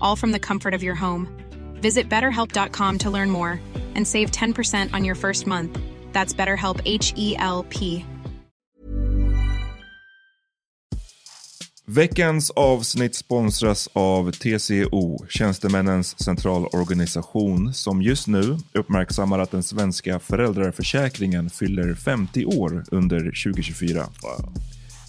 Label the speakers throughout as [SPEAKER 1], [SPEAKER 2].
[SPEAKER 1] all from the comfort of your home. Visit betterhelp.com to learn more and save 10% on your first month. That's BetterHelp H E L P.
[SPEAKER 2] Veckans avsnitt sponsras av TCO, Tjänstemännens centralorganisation, som just nu uppmärksammar att den svenska föräldraförsäkringen fyller 50 år under 2024. Wow.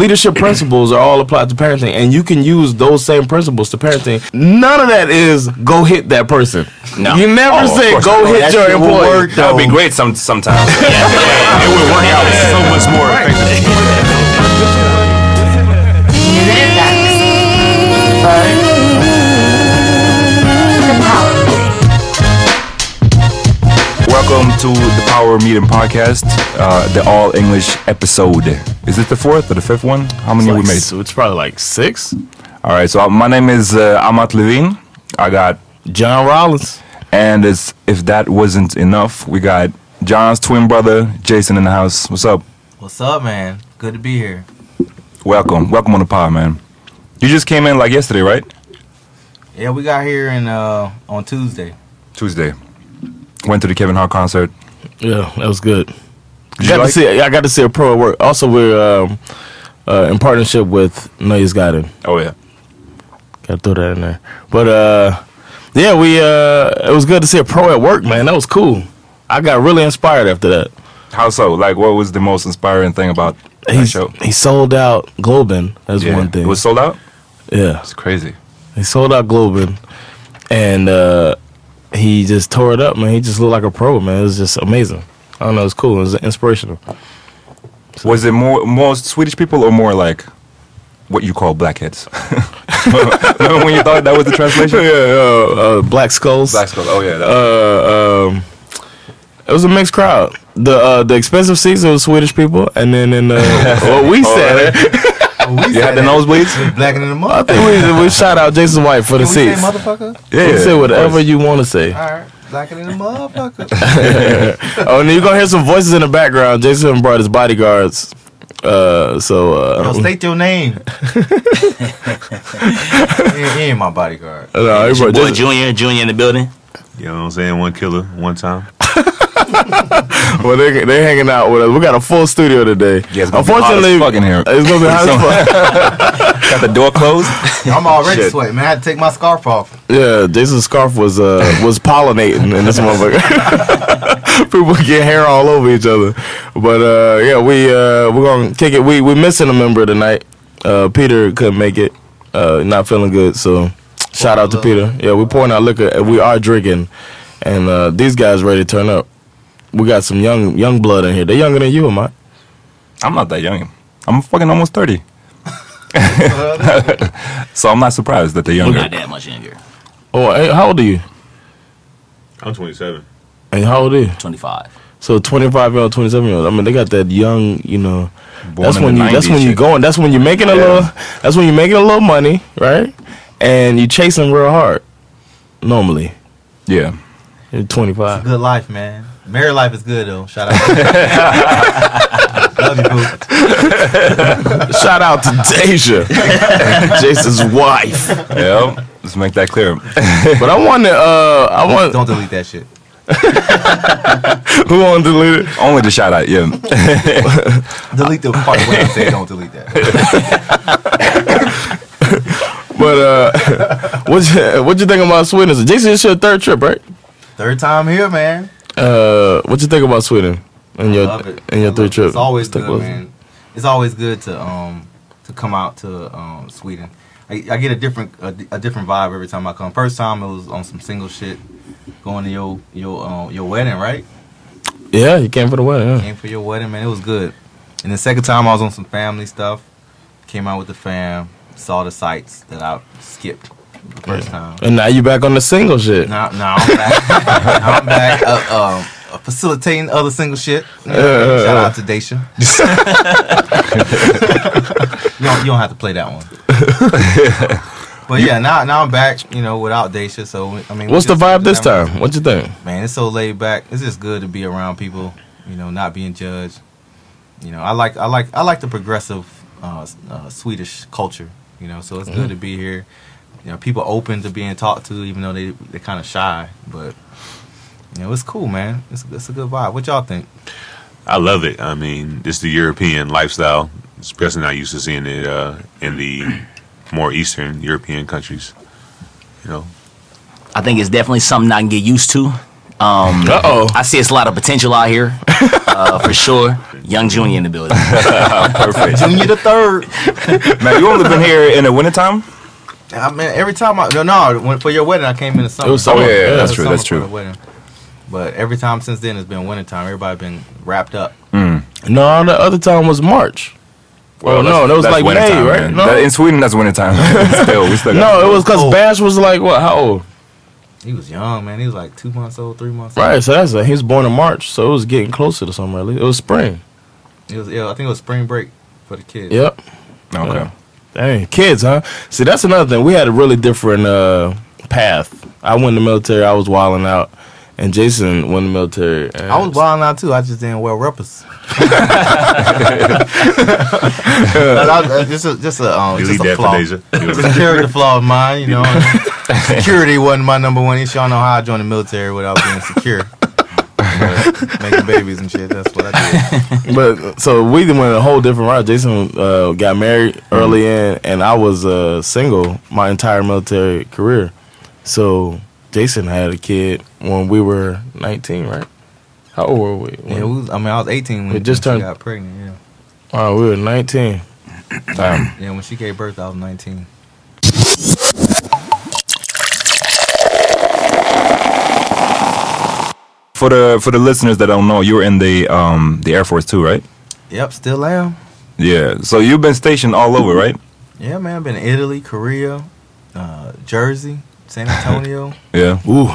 [SPEAKER 3] Leadership principles are all applied to parenting, and you can use those same principles to parenting. None of that is go hit that person.
[SPEAKER 4] No.
[SPEAKER 3] You never
[SPEAKER 4] Oh,
[SPEAKER 3] say go hit
[SPEAKER 4] That
[SPEAKER 3] your
[SPEAKER 4] shit will
[SPEAKER 3] employee.
[SPEAKER 4] work, That would be great some, sometimes. yeah, it would work out so much more effectively.
[SPEAKER 5] Welcome to the Power Meeting Podcast, uh, the all English episode. Is it the fourth or the fifth one? How many
[SPEAKER 3] Like
[SPEAKER 5] we made?
[SPEAKER 3] s- It's probably like six.
[SPEAKER 5] All right, so uh, my name is uh, Amat Levine. I got
[SPEAKER 3] Jon Rollins.
[SPEAKER 5] And as, if that wasn't enough, we got Jon's twin brother, Jason, in the house. What's up?
[SPEAKER 6] What's up, man? Good to be here.
[SPEAKER 5] Welcome. Welcome on the pod, man. You just came in like yesterday, right?
[SPEAKER 6] Yeah, we got here in uh on Tuesday.
[SPEAKER 5] Tuesday. Went to the Kevin Hart concert.
[SPEAKER 3] Yeah, that was good.
[SPEAKER 5] Did
[SPEAKER 3] got
[SPEAKER 5] like
[SPEAKER 3] to see. I got to see a pro at work. Also, we're um, uh, in partnership with Noise Garden.
[SPEAKER 5] Oh yeah,
[SPEAKER 3] got to throw that in there. But uh, yeah, we uh, it was good to see a pro at work, man. That was cool. I got really inspired after that.
[SPEAKER 5] How so? Like, what was the most inspiring thing about that
[SPEAKER 3] He's,
[SPEAKER 5] show?
[SPEAKER 3] he sold out Globen. That's
[SPEAKER 5] Yeah.
[SPEAKER 3] one thing.
[SPEAKER 5] It was sold out.
[SPEAKER 3] Yeah,
[SPEAKER 5] it's crazy.
[SPEAKER 3] He sold out Globen, and uh, he just tore it up, man. He just looked like a pro, man. It was just amazing. I don't know, it was cool. It was inspirational.
[SPEAKER 5] Was it more more Swedish people or more like what you call blackheads? Remember when you thought that was the translation?
[SPEAKER 3] yeah, uh, uh, Black Skulls.
[SPEAKER 5] Black Skulls. Oh yeah.
[SPEAKER 3] Uh, um, it was a mixed crowd. The uh, the expensive seats was Swedish people, and then in what we
[SPEAKER 5] Oh,
[SPEAKER 3] said,
[SPEAKER 5] you had the nosebleeds.
[SPEAKER 6] Blacking in the
[SPEAKER 3] I
[SPEAKER 6] mud.
[SPEAKER 3] think we, we shout out Jason White for the
[SPEAKER 6] Can we say
[SPEAKER 3] seats.
[SPEAKER 6] motherfucker?
[SPEAKER 3] You can say whatever you want to say.
[SPEAKER 6] All right, blacking in the motherfucker.
[SPEAKER 3] oh, and you're gonna hear some voices in the background. Jason brought his bodyguards Uh, so uh,
[SPEAKER 6] Yo, state your name. he, he ain't my bodyguard.
[SPEAKER 3] no,
[SPEAKER 7] It's your boy Junior, Junior in the building.
[SPEAKER 8] You know what I'm saying? One killer, one time.
[SPEAKER 3] Well, they they hanging out with us. We got a full studio today.
[SPEAKER 5] Yeah, it's gonna be hot as fuck in here.
[SPEAKER 3] it's gonna be hot as.
[SPEAKER 5] Got the door closed.
[SPEAKER 6] I'm already
[SPEAKER 5] Shit.
[SPEAKER 6] sweating, man. I had to take my scarf off.
[SPEAKER 3] Yeah, Jason's scarf was uh was pollinating in this motherfucker. People get hair all over each other. But uh yeah, we uh we're gonna kick it. We we missing a member tonight. Uh Peter couldn't make it. Uh not feeling good, so shout out to Peter. Yeah, we're pouring out liquor and we are drinking. And uh these guys ready to turn up. We got some young young blood in here. They're younger than you, am I?
[SPEAKER 5] I'm not that young. I'm fucking almost 30. so I'm not surprised that they're
[SPEAKER 7] We're
[SPEAKER 5] younger.
[SPEAKER 7] not that much younger.
[SPEAKER 3] Oh, hey, how old are you?
[SPEAKER 8] I'm 27.
[SPEAKER 3] And how old are you?
[SPEAKER 7] 25.
[SPEAKER 3] So 25 year old, 27 year old. I mean, they got that young, you know.
[SPEAKER 5] Born
[SPEAKER 3] that's when
[SPEAKER 5] the
[SPEAKER 3] you. That's when you
[SPEAKER 5] shit.
[SPEAKER 3] going. That's when you're making a
[SPEAKER 5] Yeah.
[SPEAKER 3] little. That's when you're making a little money, right? And you chasing real hard. Normally,
[SPEAKER 5] Yeah.
[SPEAKER 3] you're 25.
[SPEAKER 6] Good life, man. Married life is good though. Shout out. Love you, boo.
[SPEAKER 3] Shout out to Deja, Jason's wife.
[SPEAKER 5] Yeah. Let's make that clear.
[SPEAKER 3] But I want to. Uh, I want.
[SPEAKER 6] Don't delete that shit.
[SPEAKER 3] Who want to delete it?
[SPEAKER 5] Only the shout out, yeah.
[SPEAKER 6] Delete the part where I say don't delete that.
[SPEAKER 3] But uh, what you what you think about Sweden? So Jason, it's your third trip, right?
[SPEAKER 6] Third time here, man.
[SPEAKER 3] Uh, what you think about Sweden and your and your third trip?
[SPEAKER 6] It's always
[SPEAKER 3] Stick
[SPEAKER 6] good, man. It's always good to um to come out to um Sweden. I, I get a different a, a different vibe every time I come. First time it was on some single shit, going to your your um, your wedding, right?
[SPEAKER 3] Yeah, you came for the wedding. Yeah.
[SPEAKER 6] Came for your wedding, man. It was good. And the second time I was on some family stuff. Came out with the fam, saw the sights that I skipped first time.
[SPEAKER 3] And now you back on the single shit.
[SPEAKER 6] Now, now I'm back. now I'm back. Uh, um, uh, facilitating other single shit.
[SPEAKER 3] Yeah,
[SPEAKER 6] shout out to Daisha. you, don't, you don't have to play that one. but yeah, now now I'm back. You know, without Daisha. So I mean,
[SPEAKER 3] What's the vibe this time? What you think?
[SPEAKER 6] Man, it's so laid back. It's just good to be around people. You know, not being judged. You know, I like I like I like the progressive uh, uh, Swedish culture. You know, so it's
[SPEAKER 3] Mhm.
[SPEAKER 6] good to be here. You know, people open to being talked to, even though they they're kind of shy. But you know, it's cool, man. It's it's a good vibe. What y'all think?
[SPEAKER 8] I love it. I mean, it's the European lifestyle, especially not used to seeing it uh, in the more Eastern European countries. You know,
[SPEAKER 7] I think it's definitely something I can get used to. Um,
[SPEAKER 3] Uh-oh.
[SPEAKER 7] I see it's a lot of potential out here, uh, for sure. Young Junior in the building.
[SPEAKER 5] Perfect.
[SPEAKER 6] Junior the third.
[SPEAKER 5] Man, you only been here in the wintertime?
[SPEAKER 6] I mean, every time I no no when, for your wedding, I came in the summer.
[SPEAKER 3] It was summer.
[SPEAKER 5] Oh, yeah, yeah,
[SPEAKER 3] Yeah,
[SPEAKER 5] that's true. That's
[SPEAKER 6] for the
[SPEAKER 5] true.
[SPEAKER 6] wedding. But every time since then, it's been wintertime. Everybody been wrapped up.
[SPEAKER 5] Mm.
[SPEAKER 3] No, the other time was March. Well, no, that was like May,
[SPEAKER 5] wintertime,
[SPEAKER 3] right? No,
[SPEAKER 5] That- in Sweden, that's wintertime. still, we still got
[SPEAKER 3] no, it was because
[SPEAKER 6] Oh.
[SPEAKER 3] Bash was like what? How old?
[SPEAKER 6] He was young, man. He was like two months old, three months
[SPEAKER 3] Right,
[SPEAKER 6] old.
[SPEAKER 3] so that's a, he was born in March, so it was getting closer to summer. At least it was spring.
[SPEAKER 6] It was yeah, I think it was spring break for the kids.
[SPEAKER 3] Yep.
[SPEAKER 5] Okay.
[SPEAKER 3] Yeah. Dang, kids, huh? See, that's another thing. We had a really different uh, path. I went in the military. I was wilding out, and Jason went in the military. And
[SPEAKER 6] I was wilding out too. I just didn't wear rubbers. just a, just a, um,
[SPEAKER 8] delete
[SPEAKER 6] just a
[SPEAKER 8] that
[SPEAKER 6] flaw.
[SPEAKER 8] Deja.
[SPEAKER 6] Just a character flaw of mine, you know. Security wasn't my number one issue. I don't know how I joined the military without being secure. But making babies and shit. That's what I did.
[SPEAKER 3] but so we went a whole different route. Jason uh, got married early in, and I was uh, single my entire military career. So Jason had a kid when we were 19, right? How old were we?
[SPEAKER 6] Yeah, we was, I mean, I was 18 when,
[SPEAKER 3] We just
[SPEAKER 6] when
[SPEAKER 3] turned-
[SPEAKER 6] she got pregnant. Yeah.
[SPEAKER 3] Oh, we were 19. Damn.
[SPEAKER 6] Yeah, when she gave birth, I was 19.
[SPEAKER 5] For the for the listeners that don't know, you were in the um the Air Force too, right?
[SPEAKER 6] Yep, still am.
[SPEAKER 5] Yeah. So you've been stationed all over, right?
[SPEAKER 6] Yeah, man. I've been in Italy, Korea, uh, Jersey, San Antonio.
[SPEAKER 5] Yeah.
[SPEAKER 3] Ooh.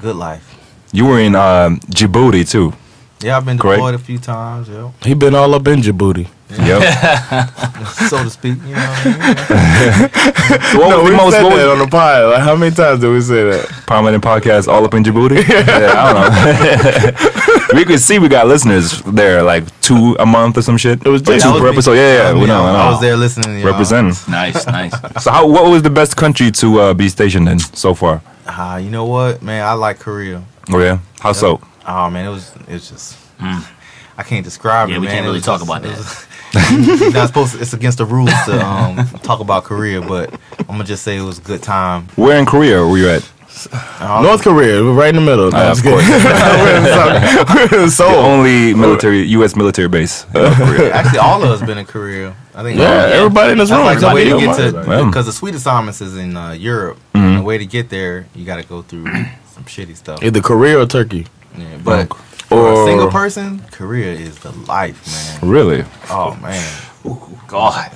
[SPEAKER 6] Good life.
[SPEAKER 5] You were in um, Djibouti too.
[SPEAKER 6] Yeah, I've been
[SPEAKER 3] Great.
[SPEAKER 6] deployed a few times. Yeah,
[SPEAKER 3] He been all up in Djibouti. Yeah.
[SPEAKER 6] Yep, so to speak. You know what I mean?
[SPEAKER 5] So what
[SPEAKER 3] no,
[SPEAKER 5] was
[SPEAKER 3] we
[SPEAKER 5] most
[SPEAKER 3] said that on the pod. Like, how many times did we say that?
[SPEAKER 5] Prominent podcast all up in Djibouti. yeah, I don't know. we could see we got listeners there, like two a month or some shit. It was
[SPEAKER 6] That
[SPEAKER 5] two per episode. Yeah, yeah.
[SPEAKER 6] Yeah,
[SPEAKER 5] we know, I.
[SPEAKER 6] I was there listening to.
[SPEAKER 5] Representing.
[SPEAKER 7] Nice, nice.
[SPEAKER 5] So how? What was the best country to uh, be stationed in so far?
[SPEAKER 6] Ah, you know what, man? I like Korea.
[SPEAKER 5] Oh yeah. How so?
[SPEAKER 6] Oh man, it was it was just I can't describe
[SPEAKER 7] Yeah,
[SPEAKER 6] it.
[SPEAKER 7] we
[SPEAKER 6] man.
[SPEAKER 7] can't really talk
[SPEAKER 6] just-
[SPEAKER 7] about
[SPEAKER 6] it
[SPEAKER 7] that.
[SPEAKER 6] was- not supposed. To, it's against the rules to um, talk about Korea, but I'm gonna just say it was a good time.
[SPEAKER 5] Where in Korea were you at?
[SPEAKER 6] Uh,
[SPEAKER 3] North Korea, we're right in the middle. No,
[SPEAKER 5] Ah,
[SPEAKER 3] I'm
[SPEAKER 5] of
[SPEAKER 3] just kidding. We're in South-
[SPEAKER 5] The only military U.S. military base. Korea.
[SPEAKER 6] Actually, all of us been in Korea. I think.
[SPEAKER 3] Yeah, everybody in this
[SPEAKER 6] That's
[SPEAKER 3] room.
[SPEAKER 6] like the way to get to because the sweet assignments is in uh, Europe.
[SPEAKER 5] Mhm.
[SPEAKER 6] And the way to get there, you got to go through some shitty stuff.
[SPEAKER 3] Either Korea or Turkey.
[SPEAKER 6] Yeah, but for
[SPEAKER 3] Or-
[SPEAKER 6] a single person, Korea is the life, man.
[SPEAKER 5] Really?
[SPEAKER 6] Oh man,
[SPEAKER 7] God.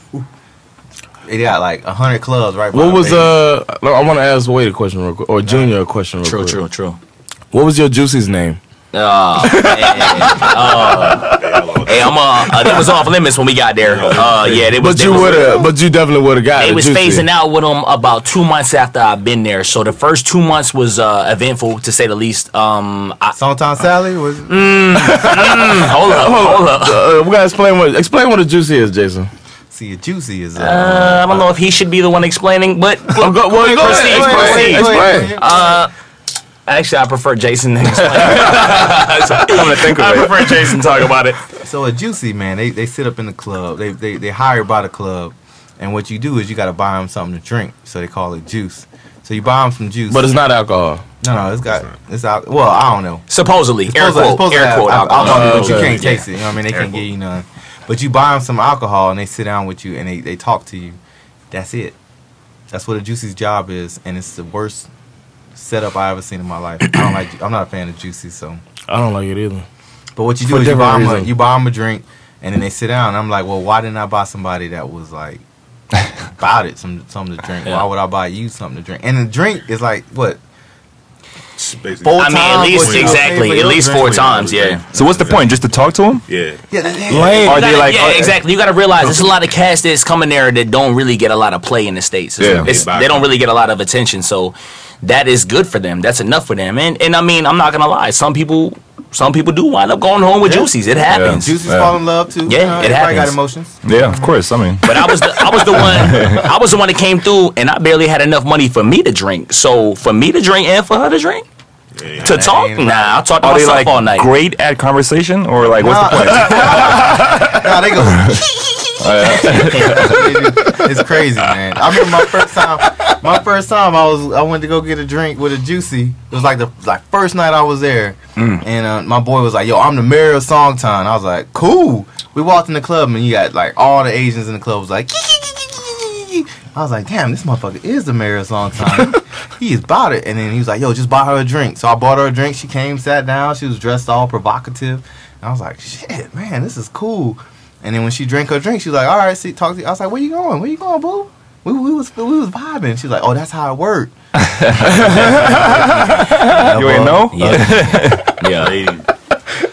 [SPEAKER 6] they got like a hundred clubs right.
[SPEAKER 3] What
[SPEAKER 6] the
[SPEAKER 3] was uh? I want to ask Wade a question real quick, or Junior a question real quick.
[SPEAKER 7] True,
[SPEAKER 3] quick.
[SPEAKER 7] true, true.
[SPEAKER 3] What was your Juicy's name?
[SPEAKER 7] Oh, man. Uh, hey, I'm uh, uh, they was off limits when we got there. Uh, yeah, they was.
[SPEAKER 3] But you would have. But you definitely would have got.
[SPEAKER 7] They
[SPEAKER 3] it,
[SPEAKER 7] was
[SPEAKER 3] Juicy.
[SPEAKER 7] phasing out with them about two months after I've been there. So the first two months was uh, eventful to say the least. Um, I,
[SPEAKER 6] Songtime Sally was.
[SPEAKER 7] mm, hold up, hold up.
[SPEAKER 3] Uh, we gotta explain what explain what a juicy is, Jason.
[SPEAKER 6] See, a juicy is. Uh,
[SPEAKER 7] Uh, I don't know if he should be the one explaining, but
[SPEAKER 3] Oh, go, well, go
[SPEAKER 7] Proceed,
[SPEAKER 3] ahead,
[SPEAKER 7] proceed.
[SPEAKER 3] explain, explain.
[SPEAKER 7] uh, actually, I prefer Jason to explain.
[SPEAKER 5] Come to think of
[SPEAKER 7] I
[SPEAKER 5] it.
[SPEAKER 7] prefer Jason talk about it.
[SPEAKER 6] So a juicy man, they, they sit up in the club. They they they hired by the club, and what you do is you got to buy them something to drink. So they call it juice. So you buy them some juice.
[SPEAKER 3] But it's not alcohol.
[SPEAKER 6] no no, it's got it's out. Well, I don't know.
[SPEAKER 7] Supposedly,
[SPEAKER 6] It's
[SPEAKER 7] air
[SPEAKER 6] supposed to- it's
[SPEAKER 7] quote,
[SPEAKER 6] supposed to
[SPEAKER 7] air quote,
[SPEAKER 6] al-
[SPEAKER 7] alcohol.
[SPEAKER 6] alcohol, but you can't taste it. You know what I mean? They can't give you none. But you buy them some alcohol, and they sit down with you, and they, they talk to you. That's it. That's what a juicy's job is, and it's the worst setup I ever seen in my life. I don't like. I'm not a fan of juicy, so.
[SPEAKER 3] I don't like it either.
[SPEAKER 6] But what you
[SPEAKER 3] For
[SPEAKER 6] do is you buy,
[SPEAKER 3] different
[SPEAKER 6] them a,
[SPEAKER 3] reasons.
[SPEAKER 6] you buy 'em a drink, and then they sit down. And I'm like, well, why didn't I buy somebody that was like about it, some something to drink? Why would I buy you something to drink? And the drink is like what?
[SPEAKER 8] Basically.
[SPEAKER 6] Four
[SPEAKER 7] I mean, at least
[SPEAKER 6] what you pay
[SPEAKER 7] exactly, at
[SPEAKER 6] your
[SPEAKER 7] least
[SPEAKER 6] drink.
[SPEAKER 7] four times. Yeah.
[SPEAKER 5] So what's the point? Just to talk to him?
[SPEAKER 8] Yeah.
[SPEAKER 6] Yeah, that-
[SPEAKER 3] Lame.
[SPEAKER 5] Are they like?
[SPEAKER 7] yeah,
[SPEAKER 5] are-
[SPEAKER 7] exactly. You got to realize there's a lot of cast that's coming there that don't really get a lot of play in the states. It's-
[SPEAKER 5] Yeah.
[SPEAKER 7] it's- they don't really get a lot of attention, so that is good for them. That's enough for them. And and I mean, I'm not gonna lie. Some people, some people do wind up going home with
[SPEAKER 6] Yeah.
[SPEAKER 7] juicies. It happens.
[SPEAKER 6] Juices
[SPEAKER 5] Yeah.
[SPEAKER 6] fall in love too.
[SPEAKER 7] Yeah,
[SPEAKER 6] You know,
[SPEAKER 7] it
[SPEAKER 6] everybody got
[SPEAKER 7] happens.
[SPEAKER 6] emotions.
[SPEAKER 5] Yeah, of course. I mean,
[SPEAKER 7] But I was the I was the one I was the one that came through, and I barely had enough money for me to drink. So for me to drink and for her to drink, to talk, nah, I'll talk to
[SPEAKER 5] are
[SPEAKER 7] myself
[SPEAKER 5] like
[SPEAKER 7] all night.
[SPEAKER 5] great at conversation or like what's the point?
[SPEAKER 6] Nah, they go. it's crazy, man. I remember my first time. My first time, I was I went to go get a drink with a juicy. It was like the like first night I was there, and uh, my boy was like, "Yo, I'm the mayor of Songtan." I was like, "Cool." We walked in the club, and you got like all the Asians in the club was like. I was like, damn, this motherfucker is the mayor of Songtan. he is about it. And then he was like, yo, just buy her a drink. So I bought her a drink. She came, sat down. She was dressed all provocative. And I was like, shit, man, this is cool. And then when she drank her drink, she was like, all right, see, talk to you. I was like, where you going? Where you going, boo? We, we was we was vibing. She was like, oh, that's how it worked.
[SPEAKER 5] You ain't know?
[SPEAKER 7] Yeah, yeah.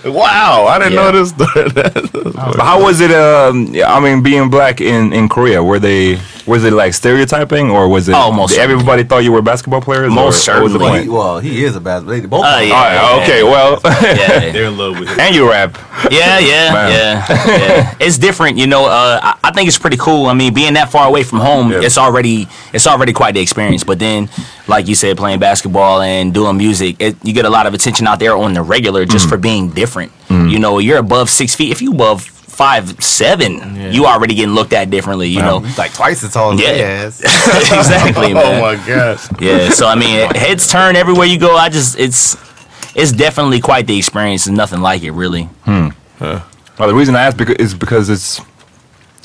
[SPEAKER 3] Wow, I didn't
[SPEAKER 7] Yeah.
[SPEAKER 3] know this. that-
[SPEAKER 5] how was it? Um, I mean, being black in, in Korea, were they was it like stereotyping or was it?
[SPEAKER 7] Oh, most
[SPEAKER 5] did everybody thought you were basketball players.
[SPEAKER 7] Most
[SPEAKER 5] or, the
[SPEAKER 7] certainly.
[SPEAKER 6] Well,
[SPEAKER 5] point?
[SPEAKER 6] he, well, he is a basketball. They both.
[SPEAKER 7] Oh,
[SPEAKER 6] are.
[SPEAKER 7] yeah.
[SPEAKER 5] All right, okay, well,
[SPEAKER 7] yeah.
[SPEAKER 8] They're in love with it.
[SPEAKER 5] and you rap.
[SPEAKER 7] Yeah, yeah, yeah, yeah. It's different, you know. Uh, I, I think it's pretty cool. I mean, being that far away from home,
[SPEAKER 5] Yeah.
[SPEAKER 7] it's already it's already quite the experience. But then, like you said, playing basketball and doing music, it, you get a lot of attention out there on the regular just
[SPEAKER 5] Mm.
[SPEAKER 7] for being different. You know, you're above six feet. If you above five seven, you already getting looked at differently. You know,
[SPEAKER 6] He's like twice as tall as
[SPEAKER 7] Yeah.
[SPEAKER 6] he
[SPEAKER 7] exactly, man.
[SPEAKER 3] oh my gosh.
[SPEAKER 7] Yeah, so I mean, heads turn everywhere you go. I just it's it's definitely quite the experience. There's nothing like it, really. Hmm.
[SPEAKER 5] Well, the reason I ask beca- is because it's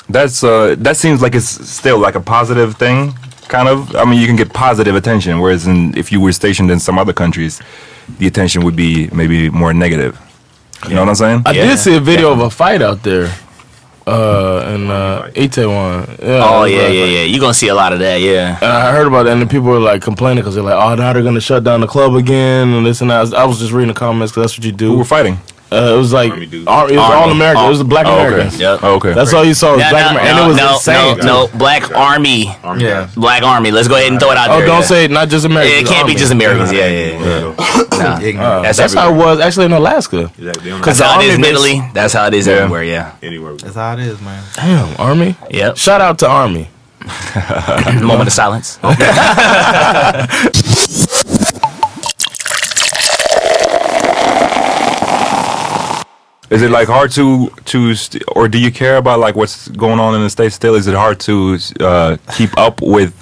[SPEAKER 5] that's uh that seems like it's still like a positive thing, kind of. I mean, you can get positive attention, whereas in, if you were stationed in some other countries, the attention would be maybe more negative. You know what I'm saying?
[SPEAKER 3] I
[SPEAKER 7] Yeah.
[SPEAKER 3] did see a video of a fight out there. Uh, in uh, Itaewon. Yeah,
[SPEAKER 7] Oh yeah, yeah, yeah. You're gonna see a lot of that, yeah.
[SPEAKER 3] And I heard about it, and then people were like complaining because they're like, "Oh, now they're gonna shut down the club again and this and that." I was, I was just reading the comments because that's what you
[SPEAKER 5] Who
[SPEAKER 3] do.
[SPEAKER 5] were fighting?
[SPEAKER 3] Uh, it was like
[SPEAKER 8] Army dudes.
[SPEAKER 3] Ar- it was
[SPEAKER 7] Army.
[SPEAKER 3] all American. It was the black
[SPEAKER 7] Oh, okay.
[SPEAKER 3] Americans.
[SPEAKER 7] Yep.
[SPEAKER 5] Oh, okay.
[SPEAKER 3] That's all you saw was
[SPEAKER 7] No,
[SPEAKER 3] black
[SPEAKER 7] no,
[SPEAKER 3] Americans, and it was
[SPEAKER 7] no,
[SPEAKER 3] insane.
[SPEAKER 7] no, no, Black Army.
[SPEAKER 8] Army
[SPEAKER 6] Yeah.
[SPEAKER 7] Black Army. Let's go ahead and throw it out
[SPEAKER 3] Oh,
[SPEAKER 7] there.
[SPEAKER 3] don't
[SPEAKER 7] yeah.
[SPEAKER 3] say not just
[SPEAKER 7] Yeah,
[SPEAKER 3] Americans.
[SPEAKER 7] It can't be just Americans. Yeah, yeah, yeah. Nah.
[SPEAKER 6] Ignorant.
[SPEAKER 7] That's,
[SPEAKER 3] That's how it was actually in Alaska.
[SPEAKER 8] Exactly.
[SPEAKER 7] That's how it is in Italy. That's how it is
[SPEAKER 5] Yeah.
[SPEAKER 7] everywhere. Yeah.
[SPEAKER 8] anywhere.
[SPEAKER 6] That's how it is, man.
[SPEAKER 3] Damn, Army.
[SPEAKER 7] Yep.
[SPEAKER 3] Shout out to Army.
[SPEAKER 7] Moment of silence.
[SPEAKER 5] Is it like hard to to st- or do you care about like what's going on in the states still? Is it hard to uh, keep up with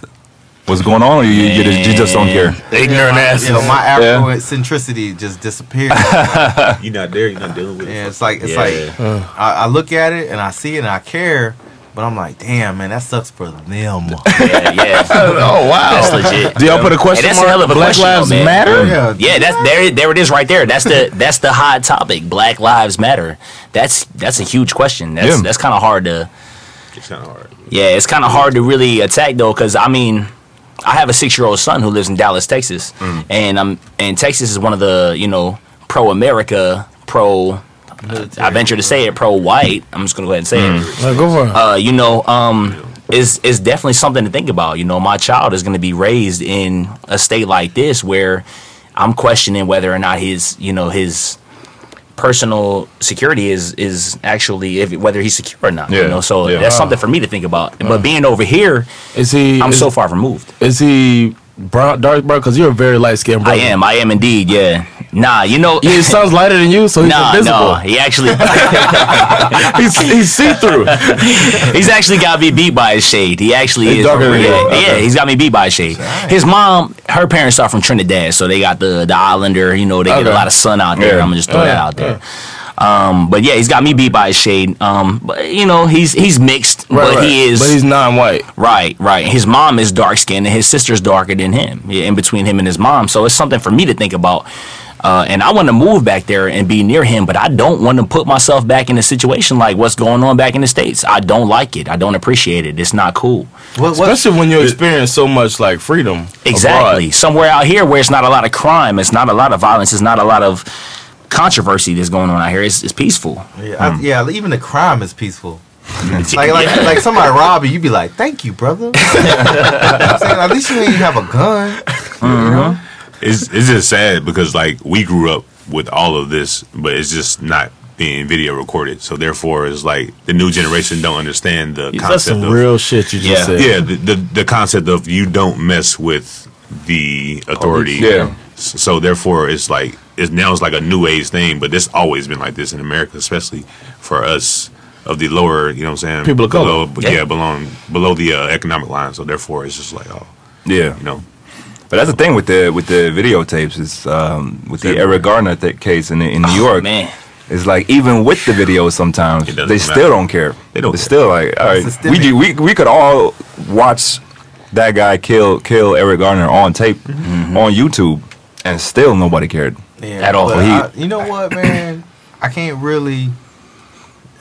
[SPEAKER 5] what's going on, or you, you, just, you just don't care?
[SPEAKER 7] Ignorant ass.
[SPEAKER 6] You know, my Afrocentricity just disappeared.
[SPEAKER 8] You're not there. You're not dealing with
[SPEAKER 6] Yeah,
[SPEAKER 8] it.
[SPEAKER 6] it's like it's
[SPEAKER 7] Yeah.
[SPEAKER 6] like I, I look at it and I see it and I care, but I'm like, damn, man, that sucks for them.
[SPEAKER 7] Yeah, yeah.
[SPEAKER 3] Oh wow,
[SPEAKER 7] That's legit.
[SPEAKER 3] Do y'all put a question
[SPEAKER 7] Hey, that's a hell of a
[SPEAKER 3] Black
[SPEAKER 7] question,
[SPEAKER 3] Lives
[SPEAKER 7] man.
[SPEAKER 3] Matter.
[SPEAKER 6] Yeah,
[SPEAKER 7] Yeah, that's there. There it is, right there. That's the that's the hot topic. Black Lives Matter. That's that's a huge question. That's
[SPEAKER 5] Yeah.
[SPEAKER 7] that's kind of hard to.
[SPEAKER 8] It's kind of hard.
[SPEAKER 7] Yeah, it's kind of hard to really attack though, because I mean, I have a six year old son who lives in Dallas, Texas, and um, and Texas is one of the you know pro America, pro. I venture to say it, pro white. I'm just gonna go ahead and say it.
[SPEAKER 3] Like, go for it.
[SPEAKER 7] uh, you know, um, is is definitely something to think about. You know, my child is going to be raised in a state like this where I'm questioning whether or not his, you know, his personal security is is actually if whether he's secure or not.
[SPEAKER 5] Yeah,
[SPEAKER 7] You know, so
[SPEAKER 5] yeah.
[SPEAKER 7] that's something for me to think about. But being over here,
[SPEAKER 3] Is he?
[SPEAKER 7] I'm
[SPEAKER 3] is,
[SPEAKER 7] so far removed.
[SPEAKER 3] Is he brown, dark brown? Because you're a very light skinned
[SPEAKER 7] I am. I am indeed. Yeah. Nah. You know.
[SPEAKER 3] Yeah, his son's lighter than you, so he's
[SPEAKER 7] Nah,
[SPEAKER 3] invisible.
[SPEAKER 7] no, he actually
[SPEAKER 3] he's he's see through.
[SPEAKER 7] he's actually got me beat by his shade. He actually
[SPEAKER 3] He's
[SPEAKER 7] is.
[SPEAKER 3] darker
[SPEAKER 7] yeah,
[SPEAKER 3] Okay.
[SPEAKER 7] yeah, he's got me beat by his shade. His mom, her parents are from Trinidad, so they got the the islander. You know, they get a lot of sun out there.
[SPEAKER 5] Yeah.
[SPEAKER 7] I'm gonna just throw
[SPEAKER 3] Oh,
[SPEAKER 7] that out there. Um, but yeah, he's got me beat by his shade. Um, but you know, he's he's mixed,
[SPEAKER 3] Right,
[SPEAKER 7] but
[SPEAKER 3] right.
[SPEAKER 7] he is
[SPEAKER 3] But he's non-white.
[SPEAKER 7] Right, right. His mom is dark skinned and his sister's darker than him. Yeah, in between him and his mom. So it's something for me to think about. Uh, and I want to move back there and be near him, but I don't want to put myself back in a situation like what's going on back in the States. I don't like it. I don't appreciate it. It's not cool.
[SPEAKER 6] What, what,
[SPEAKER 3] Especially when you experience so much like freedom.
[SPEAKER 7] Exactly.
[SPEAKER 3] abroad.
[SPEAKER 7] Somewhere out here where it's not a lot of crime, it's not a lot of violence, it's not a lot of controversy that's going on out here. It's, it's peaceful.
[SPEAKER 6] yeah, I, yeah, even the crime is peaceful. like, like, like somebody rob you, you be like, "Thank you, brother." You know I'm saying? At least you ain't have a gun. You know?
[SPEAKER 8] It's it's just sad because like we grew up with all of this, but it's just not being video recorded. So therefore, it's like the new generation don't understand the
[SPEAKER 3] That's
[SPEAKER 8] concept
[SPEAKER 3] some
[SPEAKER 8] of
[SPEAKER 3] real shit you just
[SPEAKER 7] Yeah.
[SPEAKER 3] said.
[SPEAKER 8] yeah the, the the concept of you don't mess with the authority.
[SPEAKER 5] Yeah.
[SPEAKER 8] So therefore, it's like it's now it's like a new age thing, but this always been like this in America, especially for us of the lower, you know what I'm saying?
[SPEAKER 3] People of color.
[SPEAKER 8] below,
[SPEAKER 7] Yeah.
[SPEAKER 8] yeah, below below the uh, economic line. So therefore, it's just like oh,
[SPEAKER 5] Yeah.
[SPEAKER 8] you know,
[SPEAKER 5] But that's the thing with the with the videotapes is um, with the Eric Garner th- case in in New York.
[SPEAKER 7] Man.
[SPEAKER 5] It's like even with the videos, sometimes they
[SPEAKER 8] matter.
[SPEAKER 5] still don't care.
[SPEAKER 8] They don't
[SPEAKER 5] It's still like, all right, we, do- we we could all watch that guy kill kill Eric Garner on tape on YouTube, and still nobody cared.
[SPEAKER 6] Yeah,
[SPEAKER 7] At all.
[SPEAKER 6] but
[SPEAKER 5] He-
[SPEAKER 6] I- you know what, man? I can't really.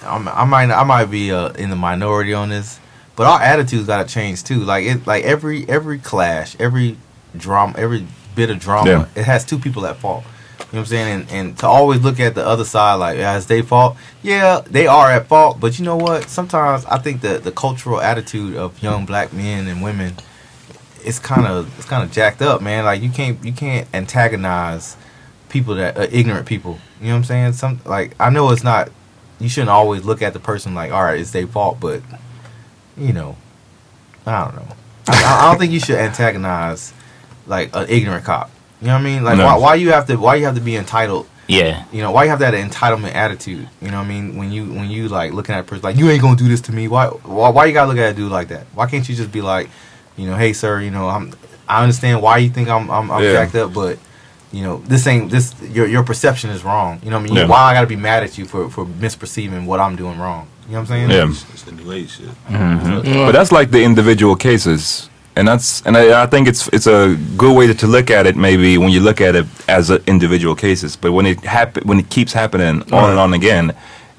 [SPEAKER 6] I'm, I might I might be uh, in the minority on this, but our attitudes got to change too. Like it, like every every clash, every drama, every bit of drama,
[SPEAKER 5] Yeah.
[SPEAKER 6] it has two people at fault. You know what I'm saying? And, and to always look at the other side like as they fault, yeah, they are at fault. But you know what? Sometimes I think the the cultural attitude of young black men and women, it's kind of it's kind of jacked up, man. Like you can't you can't antagonize people that uh, ignorant people. You know what I'm saying? Some like I know it's not. You shouldn't always look at the person like, all right, it's their fault, but you know, I don't know. I, I don't think you should antagonize like an ignorant cop. You know what I mean? Like
[SPEAKER 5] No.
[SPEAKER 6] why, why you have to why you have to be entitled?
[SPEAKER 7] Yeah.
[SPEAKER 6] You know why you have that entitlement attitude? You know what I mean? When you when you like looking at a person like you ain't gonna do this to me. Why why, why you gotta look at a dude like that? Why can't you just be like, you know, hey sir, you know I'm I understand why you think I'm I'm, I'm
[SPEAKER 5] Yeah.
[SPEAKER 6] jacked up, but you know this ain't this your your perception is wrong. You know what I mean?
[SPEAKER 5] Yeah.
[SPEAKER 6] Why I gotta be mad at you for for misperceiving what I'm doing wrong? You know what I'm saying?
[SPEAKER 5] Yeah.
[SPEAKER 8] it's, it's the new age shit. Mm-hmm.
[SPEAKER 5] But that's like the individual cases, and that's and I, I think it's it's a good way to, to look at it. Maybe when you look at it as a individual cases, but when it happen when it keeps happening on and on again,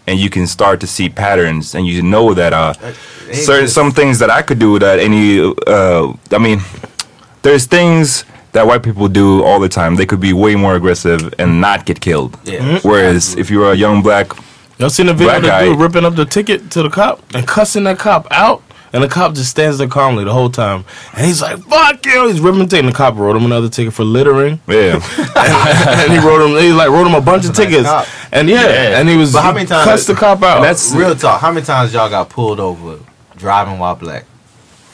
[SPEAKER 5] and you can start to see patterns, and you know that uh, certain some things that I could do that any uh, I mean, there's things that white people do all the time. They could be way more aggressive and not get killed.
[SPEAKER 6] Yeah.
[SPEAKER 5] Whereas if you're a young black,
[SPEAKER 3] Y'all seen the video
[SPEAKER 5] Black
[SPEAKER 3] of the
[SPEAKER 5] guy-
[SPEAKER 3] dude ripping up the ticket to the cop and cussing that cop out? And the cop just stands there calmly the whole time. And he's like, fuck you. He's ripping the ticket. And the cop wrote him another ticket for littering.
[SPEAKER 5] yeah,
[SPEAKER 3] and he wrote him, he like wrote him a bunch of
[SPEAKER 6] a
[SPEAKER 3] tickets.
[SPEAKER 6] cop.
[SPEAKER 3] And yeah, and he was,
[SPEAKER 6] But how many times-
[SPEAKER 3] cussed the cop out.
[SPEAKER 5] that's
[SPEAKER 6] Real talk. How many times y'all got pulled over driving while black?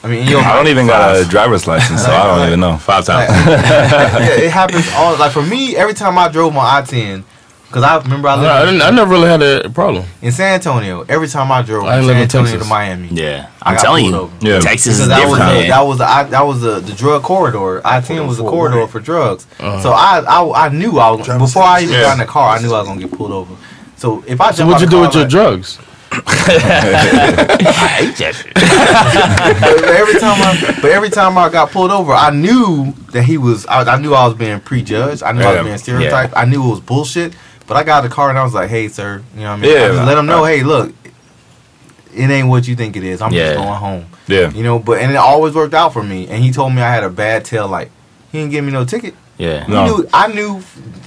[SPEAKER 6] I mean, in your
[SPEAKER 5] I don't even got a driver's license, so I don't even know.
[SPEAKER 8] Five
[SPEAKER 6] Like,
[SPEAKER 8] times.
[SPEAKER 6] yeah, it happens all. Like for me, every time I drove my I ten, because I remember I lived
[SPEAKER 3] No, I, didn't, I never really had a problem.
[SPEAKER 6] in San Antonio. Every time I drove
[SPEAKER 3] I
[SPEAKER 6] from
[SPEAKER 3] live
[SPEAKER 6] San
[SPEAKER 3] in
[SPEAKER 6] Antonio
[SPEAKER 3] Texas.
[SPEAKER 6] to Miami,
[SPEAKER 7] Yeah,
[SPEAKER 6] I
[SPEAKER 7] I'm
[SPEAKER 6] got
[SPEAKER 7] telling
[SPEAKER 6] pulled
[SPEAKER 7] you,
[SPEAKER 6] over.
[SPEAKER 5] Yeah.
[SPEAKER 7] Texas is
[SPEAKER 6] because that was
[SPEAKER 7] different,
[SPEAKER 6] the, that was the I, that was the, the drug corridor. I ten was the corridor for drugs.
[SPEAKER 3] Uh-huh.
[SPEAKER 6] So I, I I knew I was before I even
[SPEAKER 8] Yeah.
[SPEAKER 6] got in the car. I knew I was gonna get pulled over. So if I
[SPEAKER 3] So what'd you
[SPEAKER 6] the
[SPEAKER 3] do
[SPEAKER 6] car,
[SPEAKER 3] with your
[SPEAKER 6] like-
[SPEAKER 3] drugs?
[SPEAKER 7] I hate that shit.
[SPEAKER 6] but every time I, but every time I got pulled over, I knew that he was. I, I knew I was being prejudged. I knew I was being stereotyped. I knew it was bullshit. But I got the car and I was like, "Hey, sir," you know what I mean?
[SPEAKER 5] Yeah.
[SPEAKER 6] I just let them know, "Hey, look, it ain't what you think it is. I'm
[SPEAKER 7] Yeah.
[SPEAKER 6] just going home."
[SPEAKER 5] Yeah,
[SPEAKER 6] You know, but and it always worked out for me. And he told me I had a bad tail light. He didn't give me no ticket.
[SPEAKER 7] Yeah.
[SPEAKER 5] No.
[SPEAKER 6] knew, I knew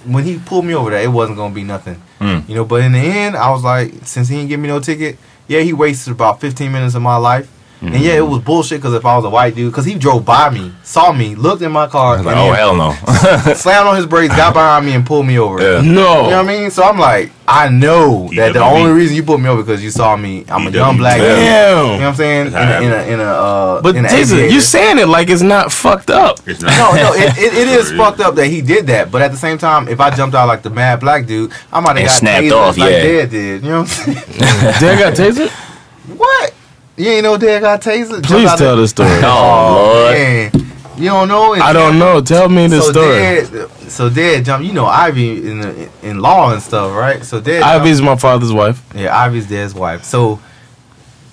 [SPEAKER 6] when he pulled me over that it wasn't gonna be nothing.
[SPEAKER 5] Mm.
[SPEAKER 6] You know, but in the end, I was like, since he didn't give me no ticket, yeah, he wasted about 15 minutes of my life. And yeah, it was bullshit because if I was a white dude, because he drove by me, saw me, looked in my car,
[SPEAKER 5] I was like, oh
[SPEAKER 6] then
[SPEAKER 5] hell no.
[SPEAKER 6] slammed on his brakes, got behind me, and pulled me over.
[SPEAKER 5] Yeah.
[SPEAKER 3] No.
[SPEAKER 6] You know what I mean? So I'm like, I know that the
[SPEAKER 8] EWB.
[SPEAKER 6] only reason you pulled me over because you saw me. I'm a young black
[SPEAKER 5] Yeah.
[SPEAKER 6] dude. You know
[SPEAKER 3] Damn.
[SPEAKER 6] what I'm saying? In a, in a, in a uh,
[SPEAKER 3] But
[SPEAKER 6] in a
[SPEAKER 3] you saying it like it's not fucked up.
[SPEAKER 8] It's not.
[SPEAKER 6] No, no, it, it, it is fucked up that he did that. But at the same time, if I jumped out like the mad black dude, I might have got
[SPEAKER 7] snapped off,
[SPEAKER 6] like
[SPEAKER 7] yeah.
[SPEAKER 6] Dad did. You know what I'm saying?
[SPEAKER 3] Dad got tasered?
[SPEAKER 6] what? You ain't know Dad got tasered? Jumped
[SPEAKER 3] Please tell
[SPEAKER 6] the-
[SPEAKER 3] the story.
[SPEAKER 7] Oh, Lord.
[SPEAKER 6] Man, you don't know?
[SPEAKER 3] I don't know. Tell me the
[SPEAKER 6] so
[SPEAKER 3] story.
[SPEAKER 6] Dad, so Dad jumped. You know Ivy in the, in law and stuff, right? So Dad. jumped-
[SPEAKER 3] Ivy's my father's wife.
[SPEAKER 6] Yeah, Ivy's Dad's wife. So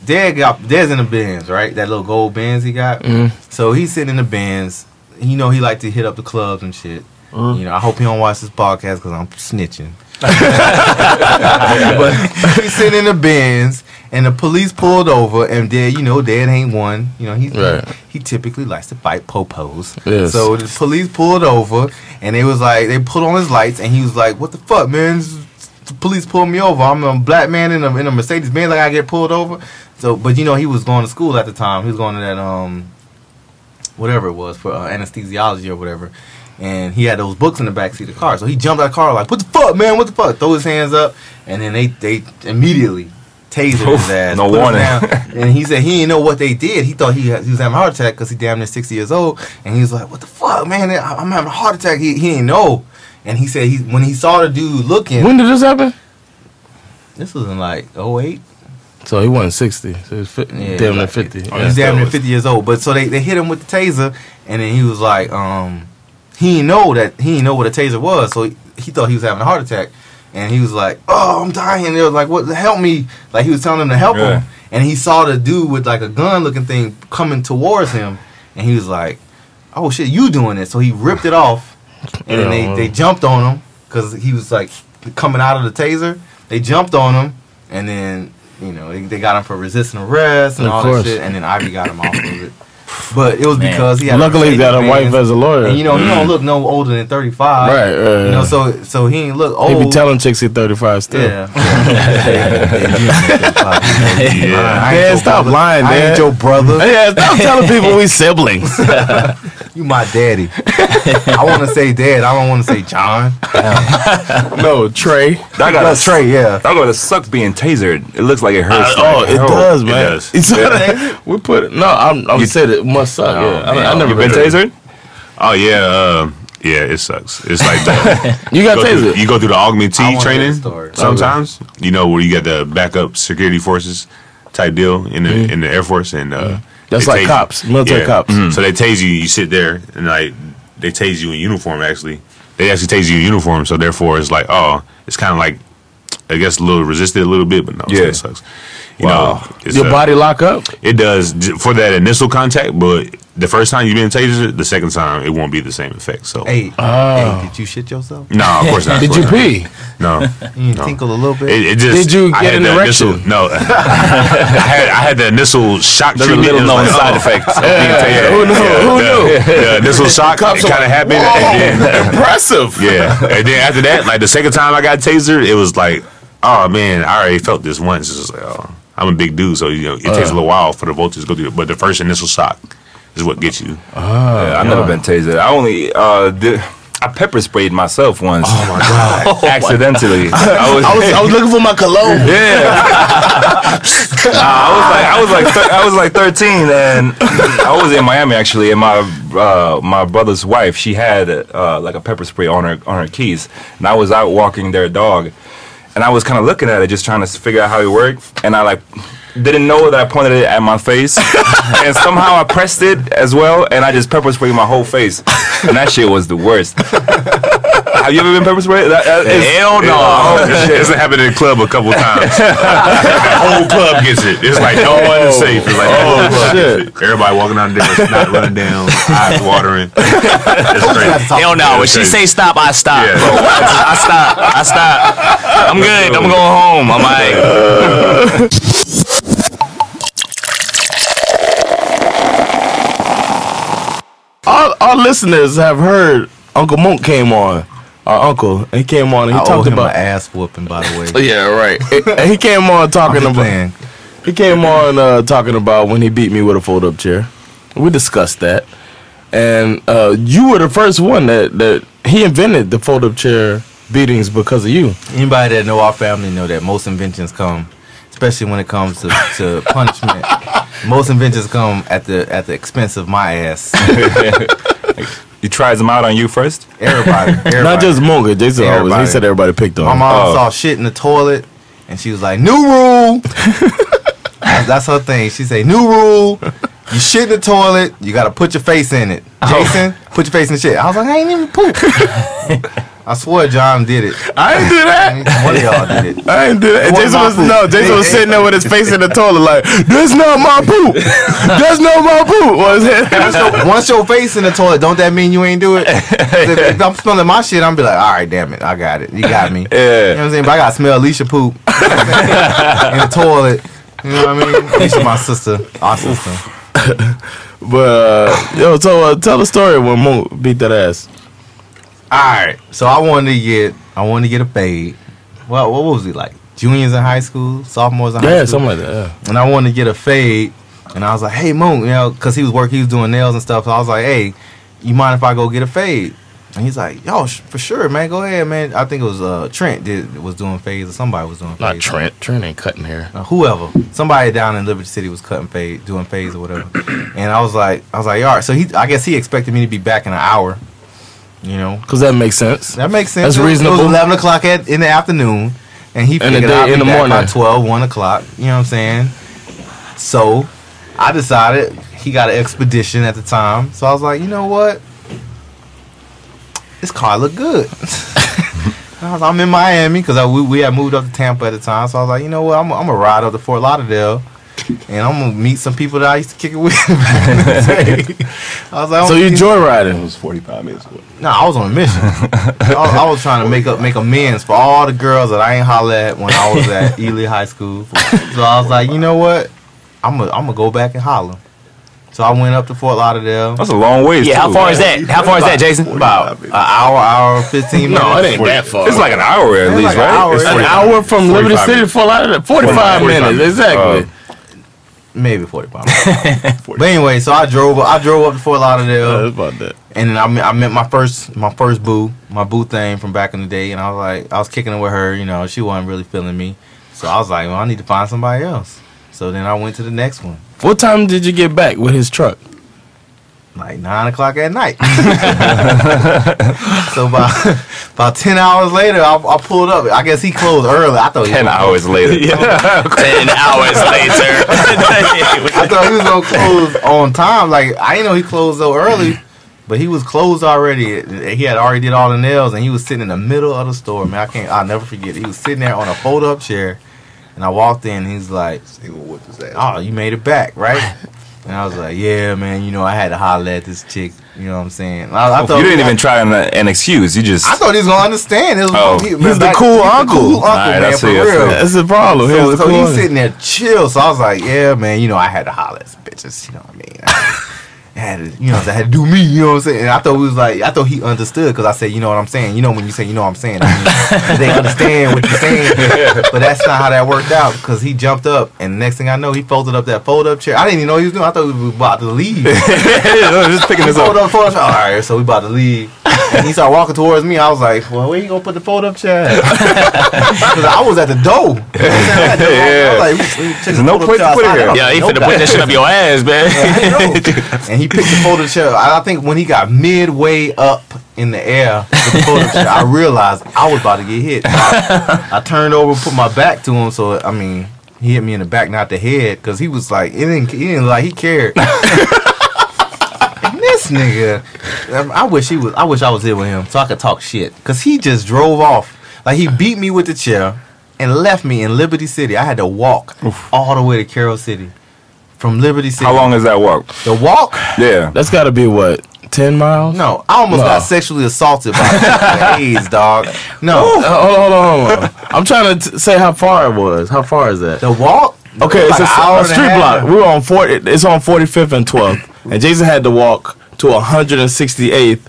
[SPEAKER 6] Dad got Dad's in the Benz, right? That little gold Benz he got.
[SPEAKER 3] Mhm.
[SPEAKER 6] So he's sitting in the Benz. You know he like to hit up the clubs and shit.
[SPEAKER 3] Mhm.
[SPEAKER 6] You know, I hope he don't watch this podcast because I'm snitching. but he's sitting in the Benz, and the police pulled over, and Dad, you know, Dad ain't one. You know, he
[SPEAKER 3] Right.
[SPEAKER 6] he typically likes to fight popos.
[SPEAKER 3] Yes.
[SPEAKER 6] So the police pulled over, and they was like, they put on his lights, and he was like, "What the fuck, man? The police pulled me over. I'm a black man in a in a Mercedes Benz. Like I get pulled over." So, but you know, he was going to school at the time. He was going to that um, whatever it was for uh, anesthesiology or whatever. And he had those books in the backseat of the car. So he jumped out of the car like, "What the fuck, man? What the fuck?" Throw his hands up, and then they they immediately tasered
[SPEAKER 5] Oof,
[SPEAKER 6] his ass.
[SPEAKER 5] no warning.
[SPEAKER 6] down. and he said he didn't know what they did. He thought he, had, he was having a heart attack because he damn near sixty years old. And he was like, "What the fuck, man? I'm having a heart attack." He he didn't know. And he said he when he saw the dude looking.
[SPEAKER 3] When did this happen?
[SPEAKER 6] this was in like 08.
[SPEAKER 3] So he wasn't 60. So he was fi-
[SPEAKER 6] Yeah,
[SPEAKER 3] damn near
[SPEAKER 6] like-
[SPEAKER 3] 50.
[SPEAKER 6] He's
[SPEAKER 3] Yeah.
[SPEAKER 6] damn near 50 years old. But so they, they hit him with the taser, and then he was like, um, he didn't know that he didn't know what a taser was, so he, he thought he was having a heart attack, and he was like, oh, I'm dying. And they was like, what? Help me! Like he was telling them to help
[SPEAKER 5] Yeah.
[SPEAKER 6] him, and he saw the dude with like a gun looking thing coming towards him, and he was like, oh shit, you doing it? So he ripped it off, and then they, they jumped on him because he was like coming out of the taser. They jumped on him, and then you know they, they got him for resisting arrest and
[SPEAKER 3] Of
[SPEAKER 6] all
[SPEAKER 3] course.
[SPEAKER 6] that shit, and then Ivy got him off of it. But it was
[SPEAKER 7] Man.
[SPEAKER 6] because he had.
[SPEAKER 3] Luckily, he got a wife as a lawyer.
[SPEAKER 6] and you know he don't look no older than thirty five.
[SPEAKER 3] Right, right,
[SPEAKER 6] You know, so so he ain't look old.
[SPEAKER 3] He be telling chicks he 35 still.
[SPEAKER 6] Yeah. yeah. I ain't
[SPEAKER 3] stop
[SPEAKER 6] brother.
[SPEAKER 3] lying,
[SPEAKER 6] I ain't your brother.
[SPEAKER 3] Yeah, stop telling people we siblings.
[SPEAKER 6] You my daddy. I want to say dad. I don't want to say Jon.
[SPEAKER 3] no, Trey.
[SPEAKER 5] That got
[SPEAKER 6] That's Trey. Yeah.
[SPEAKER 5] That gotta suck being tasered. It looks like it hurts.
[SPEAKER 3] Uh, oh,
[SPEAKER 5] like
[SPEAKER 3] it
[SPEAKER 5] hell.
[SPEAKER 3] does,
[SPEAKER 8] It does.
[SPEAKER 3] It's- we put it. No, I'm. I'm
[SPEAKER 5] You-
[SPEAKER 3] saying it must suck. yeah, I, I never
[SPEAKER 5] You been
[SPEAKER 3] heard it.
[SPEAKER 5] tasered?
[SPEAKER 8] Oh yeah, uh, yeah, it sucks. It's like the,
[SPEAKER 3] You got
[SPEAKER 8] go through,
[SPEAKER 3] tasered.
[SPEAKER 8] you go through the augmentee
[SPEAKER 6] I wanna hear
[SPEAKER 8] training
[SPEAKER 6] the story.
[SPEAKER 8] sometimes. You know where you get the backup security forces type deal in the in the Air Force, and uh,
[SPEAKER 3] Mm-hmm. That's
[SPEAKER 8] they
[SPEAKER 3] like
[SPEAKER 8] tase-
[SPEAKER 3] cops, military cops.
[SPEAKER 8] Mhm. So they tase you. You sit there, and like they tase you in uniform. Actually, they actually tase you in uniform. So therefore, it's like oh, it's kind of like I guess a little resisted a little bit, but no, it
[SPEAKER 5] Yeah.
[SPEAKER 8] still sucks. You know,
[SPEAKER 3] Your
[SPEAKER 8] a-
[SPEAKER 3] body lock up?
[SPEAKER 8] It does for that initial contact, but the first time you've been tasered, the second time it won't be the same effect. So,
[SPEAKER 6] Hey, oh. hey, did you shit yourself?
[SPEAKER 8] no, of course not.
[SPEAKER 3] Did you pee?
[SPEAKER 8] No,
[SPEAKER 6] You
[SPEAKER 8] no.
[SPEAKER 6] tinkle a little bit.
[SPEAKER 8] It, it just,
[SPEAKER 3] Did you
[SPEAKER 8] I
[SPEAKER 3] get
[SPEAKER 8] had
[SPEAKER 3] an erection?
[SPEAKER 8] Initial, no, I had I had the initial shock
[SPEAKER 7] The
[SPEAKER 8] treatment.
[SPEAKER 7] little
[SPEAKER 8] It was
[SPEAKER 7] known
[SPEAKER 8] like,
[SPEAKER 7] side
[SPEAKER 8] oh.
[SPEAKER 7] effects. of
[SPEAKER 8] Yeah,
[SPEAKER 7] being tasered.
[SPEAKER 8] yeah,
[SPEAKER 3] Who knew?
[SPEAKER 8] yeah,
[SPEAKER 3] Who
[SPEAKER 8] the,
[SPEAKER 3] knew?
[SPEAKER 8] The initial shock
[SPEAKER 3] Cops
[SPEAKER 8] kind of happened, and then
[SPEAKER 3] Impressive.
[SPEAKER 8] yeah, and then after that, like the second time I got tasered, it was like, oh man, I already felt this once. It's just like, oh, I'm a big dude, so you know, it takes a little while for the voltage to go through. But the first initial shock is what gets you.
[SPEAKER 5] Yeah, I've never been tasered. I only uh, did. I pepper sprayed myself once. Oh my god! Accidentally. I was,
[SPEAKER 3] I was, I was looking for my cologne.
[SPEAKER 5] yeah. Nah, I was like, I was like, I was like 13, and I was in Miami actually, and my uh, my brother's wife, she had uh, like a pepper spray on her on her keys, and I was out walking their dog, and I was kind of looking at it, just trying to figure out how it worked, and I like didn't know that I pointed it at my face, and somehow I pressed it as well, and I just pepper sprayed my whole face, and that shit was the worst. Have you ever been pepper sprayed? That, that is-
[SPEAKER 8] Hell no!
[SPEAKER 5] Oh,
[SPEAKER 8] This
[SPEAKER 5] shit.
[SPEAKER 8] has happened in the club a couple times. the whole club gets it. It's like no one is safe. It's like the whole oh, club gets it. Everybody walking down there, not running down, eyes watering. It's crazy.
[SPEAKER 7] Hell no. When she say stop, I stop,
[SPEAKER 8] Yeah.
[SPEAKER 7] bro. I stop. I stop. I'm good. I'm going home. I'm like, uh.
[SPEAKER 3] Our, our listeners have heard Uncle Monk came on. Our uncle, he came on and he
[SPEAKER 6] I owe
[SPEAKER 3] talked
[SPEAKER 6] him
[SPEAKER 3] about.
[SPEAKER 6] an ass whooping, by the way.
[SPEAKER 3] Yeah, right. And he came on talking about.
[SPEAKER 6] playing.
[SPEAKER 3] He came on uh, talking about when he beat me with a fold up chair. We discussed that, and uh, you were the first one that that he invented the fold up chair beatings because of you.
[SPEAKER 6] Anybody that know our family know that most inventions come, especially when it comes to, to punishment. Most inventions come at the at the expense of my ass.
[SPEAKER 5] You tried them out on you first?
[SPEAKER 6] Everybody, everybody.
[SPEAKER 3] Not just Monk. Jason always. He said everybody picked on.
[SPEAKER 6] My mom
[SPEAKER 5] Oh.
[SPEAKER 6] saw shit in the toilet, and she was like, "New rule." that's, that's her thing. She say, "New rule: you shit in the toilet, you gotta put your face in it." Oh. Jason, put your face in the shit. I was like, "I ain't even poop." I swear, Jon did it.
[SPEAKER 3] I ain't do that.
[SPEAKER 6] One of y'all did it.
[SPEAKER 3] I ain't do that. Jason was no. Jason was sitting there with his face in the toilet, like, "That's not my poop. That's not my poop." Was it?
[SPEAKER 6] Once your, once your face in the toilet, don't that mean you ain't do it? if, if I'm smelling my shit, I'm be like, all right, damn it, I got it. You got me. You know what I'm saying? But I got to smell Alicia poop in the toilet. You know what I mean? Alicia, my sister, our sister.
[SPEAKER 3] But uh, yo, so uh, tell the story when Monk beat that ass.
[SPEAKER 6] All right, so I wanted to get, I wanted to get a fade. Well, what was it like? Juniors in high school, sophomores in high school, Yeah,
[SPEAKER 3] something like that. Yeah.
[SPEAKER 6] and I wanted to get a fade, and I was like, "Hey, Moon," you know, because he was working, he was doing nails and stuff. So I was like, "Hey, you mind if I go get a fade?" And he's like, "Yo, sh- for sure, man, go ahead, man." I think it was uh, Trent did was doing fades, or somebody was doing fades.
[SPEAKER 3] Not Trent. Trent ain't cutting hair.
[SPEAKER 6] Uh, whoever, somebody down in Liberty City was cutting fade, doing fades or whatever. And I was like, I was like, all right. So he, I guess he expected me to be back in an hour. You know,
[SPEAKER 3] Cause that makes sense.
[SPEAKER 6] that makes sense.
[SPEAKER 3] That's
[SPEAKER 6] It was- It
[SPEAKER 3] reasonable.
[SPEAKER 6] was eleven o'clock at, in the afternoon, and he
[SPEAKER 3] And
[SPEAKER 6] figured
[SPEAKER 3] day-
[SPEAKER 6] I'd
[SPEAKER 3] in the morning.
[SPEAKER 6] by 12, 1 o'clock. You know what I'm saying? So I decided he got an expedition at the time, so I was like, you know what? This car look good. I was, I'm in Miami because we, we had moved up to Tampa at the time, so I was like, you know what? I'm, I'm gonna ride up to Fort Lauderdale. And I'm gonna meet some people that I used to kick it with. back in the day. I was like,
[SPEAKER 3] So
[SPEAKER 6] I'm
[SPEAKER 3] you
[SPEAKER 6] gonna-
[SPEAKER 3] joyriding?
[SPEAKER 9] It was 45 minutes away.
[SPEAKER 6] no, I was on a mission. I, was, I was trying to make up make amends for all the girls that I ain't holler at when I was at Ely High School. So I was like, you know what? I'm gonna I'm gonna go back and holler. So I went up to Fort Lauderdale.
[SPEAKER 5] That's a long ways.
[SPEAKER 7] yeah. How
[SPEAKER 5] too.
[SPEAKER 7] far is that? How far is that, Jason?
[SPEAKER 6] About an hour, hour, fifteen minutes.
[SPEAKER 3] No, it ain't that far.
[SPEAKER 5] It's like an hour at
[SPEAKER 6] It's
[SPEAKER 5] least,
[SPEAKER 6] like an
[SPEAKER 5] right?
[SPEAKER 6] hour.
[SPEAKER 5] It's
[SPEAKER 6] An
[SPEAKER 3] An hour from Liberty City to Fort Lauderdale. 45,
[SPEAKER 5] 45
[SPEAKER 3] minutes,
[SPEAKER 5] minutes.
[SPEAKER 3] exactly.
[SPEAKER 6] Uh, maybe forty five. but anyway, so I drove I drove up to Fort Lauderdale.
[SPEAKER 3] Yeah, about that.
[SPEAKER 6] And then I met, I met my first my first boo, my boo thing from back in the day, and I was like, I was kicking it with her. You know, she wasn't really feeling me, so I was like, well, I need to find somebody else. So then I went to the next one,
[SPEAKER 3] What time did you get back with his truck?
[SPEAKER 6] Like nine o'clock at night. so about about ten hours later, I, I pulled up. I guess he closed early. I thought he
[SPEAKER 5] Ten hours later.
[SPEAKER 7] Ten hours later.
[SPEAKER 6] I thought he was gonna close on time. Like I didn't know he closed so early, but he was closed already. He had already did all the nails, and he was sitting in the middle of the store. Man, I can't. I'll never forget. He was sitting there on a fold up chair. And I walked in, he's like, "Oh, you made it back, right?" And I was like, "Yeah, man. You know, I had to holler at this chick. You know what I'm saying?" I, I
[SPEAKER 5] you didn't even try an, an excuse. You just.
[SPEAKER 6] I thought he was gonna understand. It was,
[SPEAKER 5] Oh.
[SPEAKER 6] he,
[SPEAKER 5] He's the cool
[SPEAKER 6] he's the
[SPEAKER 5] uncle.
[SPEAKER 6] cool uncle,
[SPEAKER 5] Alright, I
[SPEAKER 6] man, for
[SPEAKER 5] see,
[SPEAKER 6] real.
[SPEAKER 3] That's the problem. He's
[SPEAKER 6] So,
[SPEAKER 3] the
[SPEAKER 6] so
[SPEAKER 3] cool
[SPEAKER 6] he's sitting there chill. So I was like, "Yeah, man. You know, I had to holler at some bitches. You know what I mean?" I had to, you know, I had to do me. You know what I'm saying? And I thought he was like, I thought he understood because I said, "You know what I'm saying?" You know when you say, "You know what I'm saying," I mean, they understand what you're saying. But that's not how that worked out because he jumped up, and next thing I know, he folded up that fold up chair. I didn't even know what he was doing. I thought we were about to leave.
[SPEAKER 5] just picking this up.
[SPEAKER 6] Fold up, fold up. chair. All right, so we about to leave. And he started walking towards me. I was like, "Well, where you gonna put the fold up chair?" Because I was at the door. You know I'm saying? I had to walk- I was like, we- we took
[SPEAKER 5] There's no place to put it here.
[SPEAKER 7] Yeah,
[SPEAKER 6] don't
[SPEAKER 7] he
[SPEAKER 6] know
[SPEAKER 7] finna put
[SPEAKER 6] that.
[SPEAKER 7] that shit up your ass, man.
[SPEAKER 6] and he picked the folded chair. I, think when he got midway up in the air the folded chair, I realized I was about to get hit. I, I turned over, and put my back to him. So I mean, he hit me in the back, not the head, because he was like, it didn't, he didn't like he cared. This nigga, um, I wish he was. I wish I was here with him so I could talk shit. Cause he just drove off. Like he beat me with the chair and left me in Liberty City. I had to walk all the way to Carol City. From Liberty City.
[SPEAKER 5] How long is that walk?
[SPEAKER 6] The walk?
[SPEAKER 5] Yeah.
[SPEAKER 3] That's got to be what ten miles.
[SPEAKER 6] No, I almost
[SPEAKER 3] No.
[SPEAKER 6] got sexually assaulted by the AIDS, dog. No,
[SPEAKER 3] Uh, hold on, hold on, hold on. I'm trying to t- say how far it was. How far is that?
[SPEAKER 6] the walk.
[SPEAKER 3] Okay,
[SPEAKER 6] Like
[SPEAKER 3] it's a, a
[SPEAKER 6] a
[SPEAKER 3] street block. We were on 40. It's on 45th and 12th, and Jason had to walk to 168th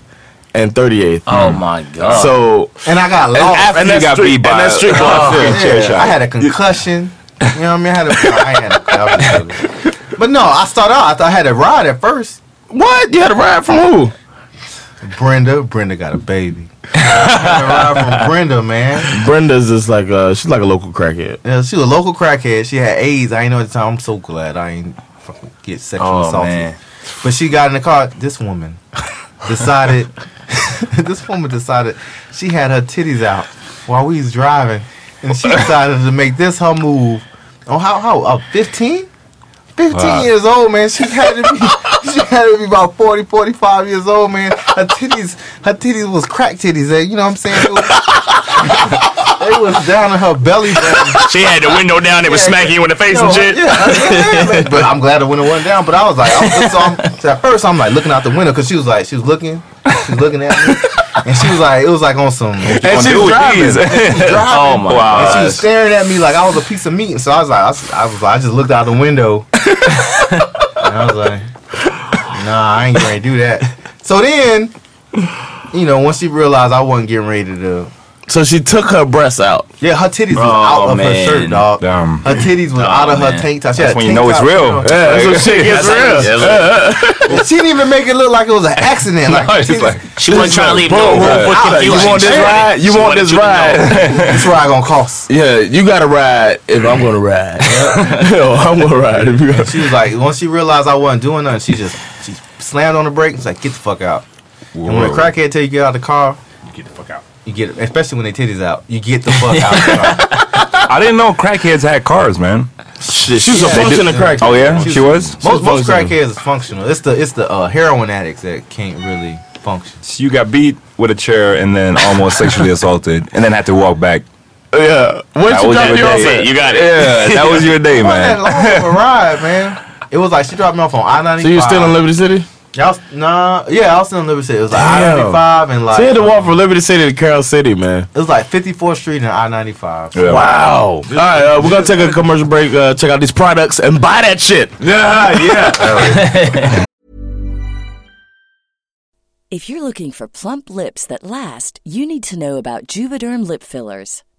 [SPEAKER 3] and 38th.
[SPEAKER 7] Oh my god.
[SPEAKER 3] So
[SPEAKER 6] and I got
[SPEAKER 3] and
[SPEAKER 6] lost.
[SPEAKER 3] after
[SPEAKER 5] and
[SPEAKER 3] that
[SPEAKER 5] you got
[SPEAKER 3] street,
[SPEAKER 5] beat by
[SPEAKER 3] and that street block.
[SPEAKER 5] Oh,
[SPEAKER 3] yeah.
[SPEAKER 5] yeah. chair shot.
[SPEAKER 6] I had a concussion. You know what I mean? I had a, I had a, I was joking. But no, I started out. I thought I had a ride at first.
[SPEAKER 3] What? You had a ride from who?
[SPEAKER 6] Brenda, Brenda got a baby. I had a ride from Brenda, man.
[SPEAKER 3] Brenda's just like a, she's like a local crackhead.
[SPEAKER 6] Yeah, she was a local crackhead. She had AIDS. I ain't know at the time. I'm so glad I ain't fucking get sexually
[SPEAKER 7] Oh,
[SPEAKER 6] assaulted.
[SPEAKER 7] man.
[SPEAKER 6] But she got in the car. This woman decided. this woman decided she had her titties out while we was driving, and she decided to make this her move. Oh, how how? Uh, 15? 15
[SPEAKER 5] Wow.
[SPEAKER 6] years old, man. She had to be. she had to be about 40, 45 years old, man. Her titties, her titties was crack titties. eh, You know what I'm saying? It was, it was down to her belly button.
[SPEAKER 7] she had the window down. It was
[SPEAKER 6] Yeah,
[SPEAKER 7] smacking you in the face
[SPEAKER 6] No,
[SPEAKER 7] and shit.
[SPEAKER 6] Yeah, yeah, man. but I'm glad the window went down. But I was like, I was, so, I'm, so at first I'm like looking out the window because she was like, she was looking, she was looking at me, and she was like, it was like on some.
[SPEAKER 5] And
[SPEAKER 6] on
[SPEAKER 5] she's
[SPEAKER 6] do
[SPEAKER 5] driving.
[SPEAKER 6] And she was driving.
[SPEAKER 7] Oh my.
[SPEAKER 6] And she was staring at me like I was a piece of meat. And so I was like, I was, I was like, I just looked out the window, I was like, Nah, I ain't gonna do that. So then, you know, once she realized I wasn't getting ready to.
[SPEAKER 3] So she took her breasts out.
[SPEAKER 6] Yeah, her titties was
[SPEAKER 7] Oh,
[SPEAKER 6] out of her shirt, dog.
[SPEAKER 5] Damn.
[SPEAKER 6] Her titties was
[SPEAKER 7] Oh,
[SPEAKER 6] out of her tank top.
[SPEAKER 5] That's when you know it's real.
[SPEAKER 3] Yeah, that's when shit gets real.
[SPEAKER 6] She didn't even make it look like it was an accident. Like,
[SPEAKER 5] No, it's
[SPEAKER 6] she
[SPEAKER 5] just like,
[SPEAKER 7] She wasn't trying to leave no room for
[SPEAKER 3] boom. You want this ride? You want this
[SPEAKER 7] you to know.
[SPEAKER 3] ride?
[SPEAKER 6] this ride gonna cost.
[SPEAKER 3] Yeah, you got to ride if I'm gonna ride. Yo, I'm gonna ride if you.
[SPEAKER 6] She was like, once she realized I wasn't doing nothing, she just she slammed on the brake. She's like, get the fuck out. And when a crackhead tell you get out of the car,
[SPEAKER 8] Get the fuck out.
[SPEAKER 6] You get, especially when they titties out, you get the fuck out. Of the car.
[SPEAKER 5] I didn't know crackheads had cars, man.
[SPEAKER 3] Shit, she was
[SPEAKER 6] Yeah,
[SPEAKER 3] a
[SPEAKER 6] they
[SPEAKER 3] functional
[SPEAKER 6] do-
[SPEAKER 3] crack.
[SPEAKER 5] Oh yeah,
[SPEAKER 6] She
[SPEAKER 5] she
[SPEAKER 6] was-
[SPEAKER 5] was.
[SPEAKER 6] most most crackheads is functional. It's the it's the uh, heroin addicts that can't really function.
[SPEAKER 5] So you got beat with a chair and then almost sexually assaulted, and then had to walk back.
[SPEAKER 3] Yeah, when
[SPEAKER 5] That
[SPEAKER 3] she
[SPEAKER 5] was
[SPEAKER 3] dropped
[SPEAKER 5] your
[SPEAKER 3] you
[SPEAKER 5] day.
[SPEAKER 7] You got it.
[SPEAKER 5] Yeah, that was your day,
[SPEAKER 6] I had
[SPEAKER 5] man.
[SPEAKER 6] long of a ride, man. It was like she dropped me off on I ninety
[SPEAKER 3] So
[SPEAKER 6] five.
[SPEAKER 3] you still in Liberty City?
[SPEAKER 6] Y'all, nah, yeah, I was still in Liberty City. It was like I ninety five and like
[SPEAKER 3] So you had to walk from Liberty City to Carol City, man.
[SPEAKER 6] it was like fifty fourth Street and I ninety five.
[SPEAKER 5] Yeah.
[SPEAKER 3] Wow. All right, uh, we're gonna take a commercial break. Uh, check out these products and buy that shit.
[SPEAKER 5] Yeah, yeah.
[SPEAKER 9] If you're looking for plump lips that last, you need to know about Juvederm lip fillers.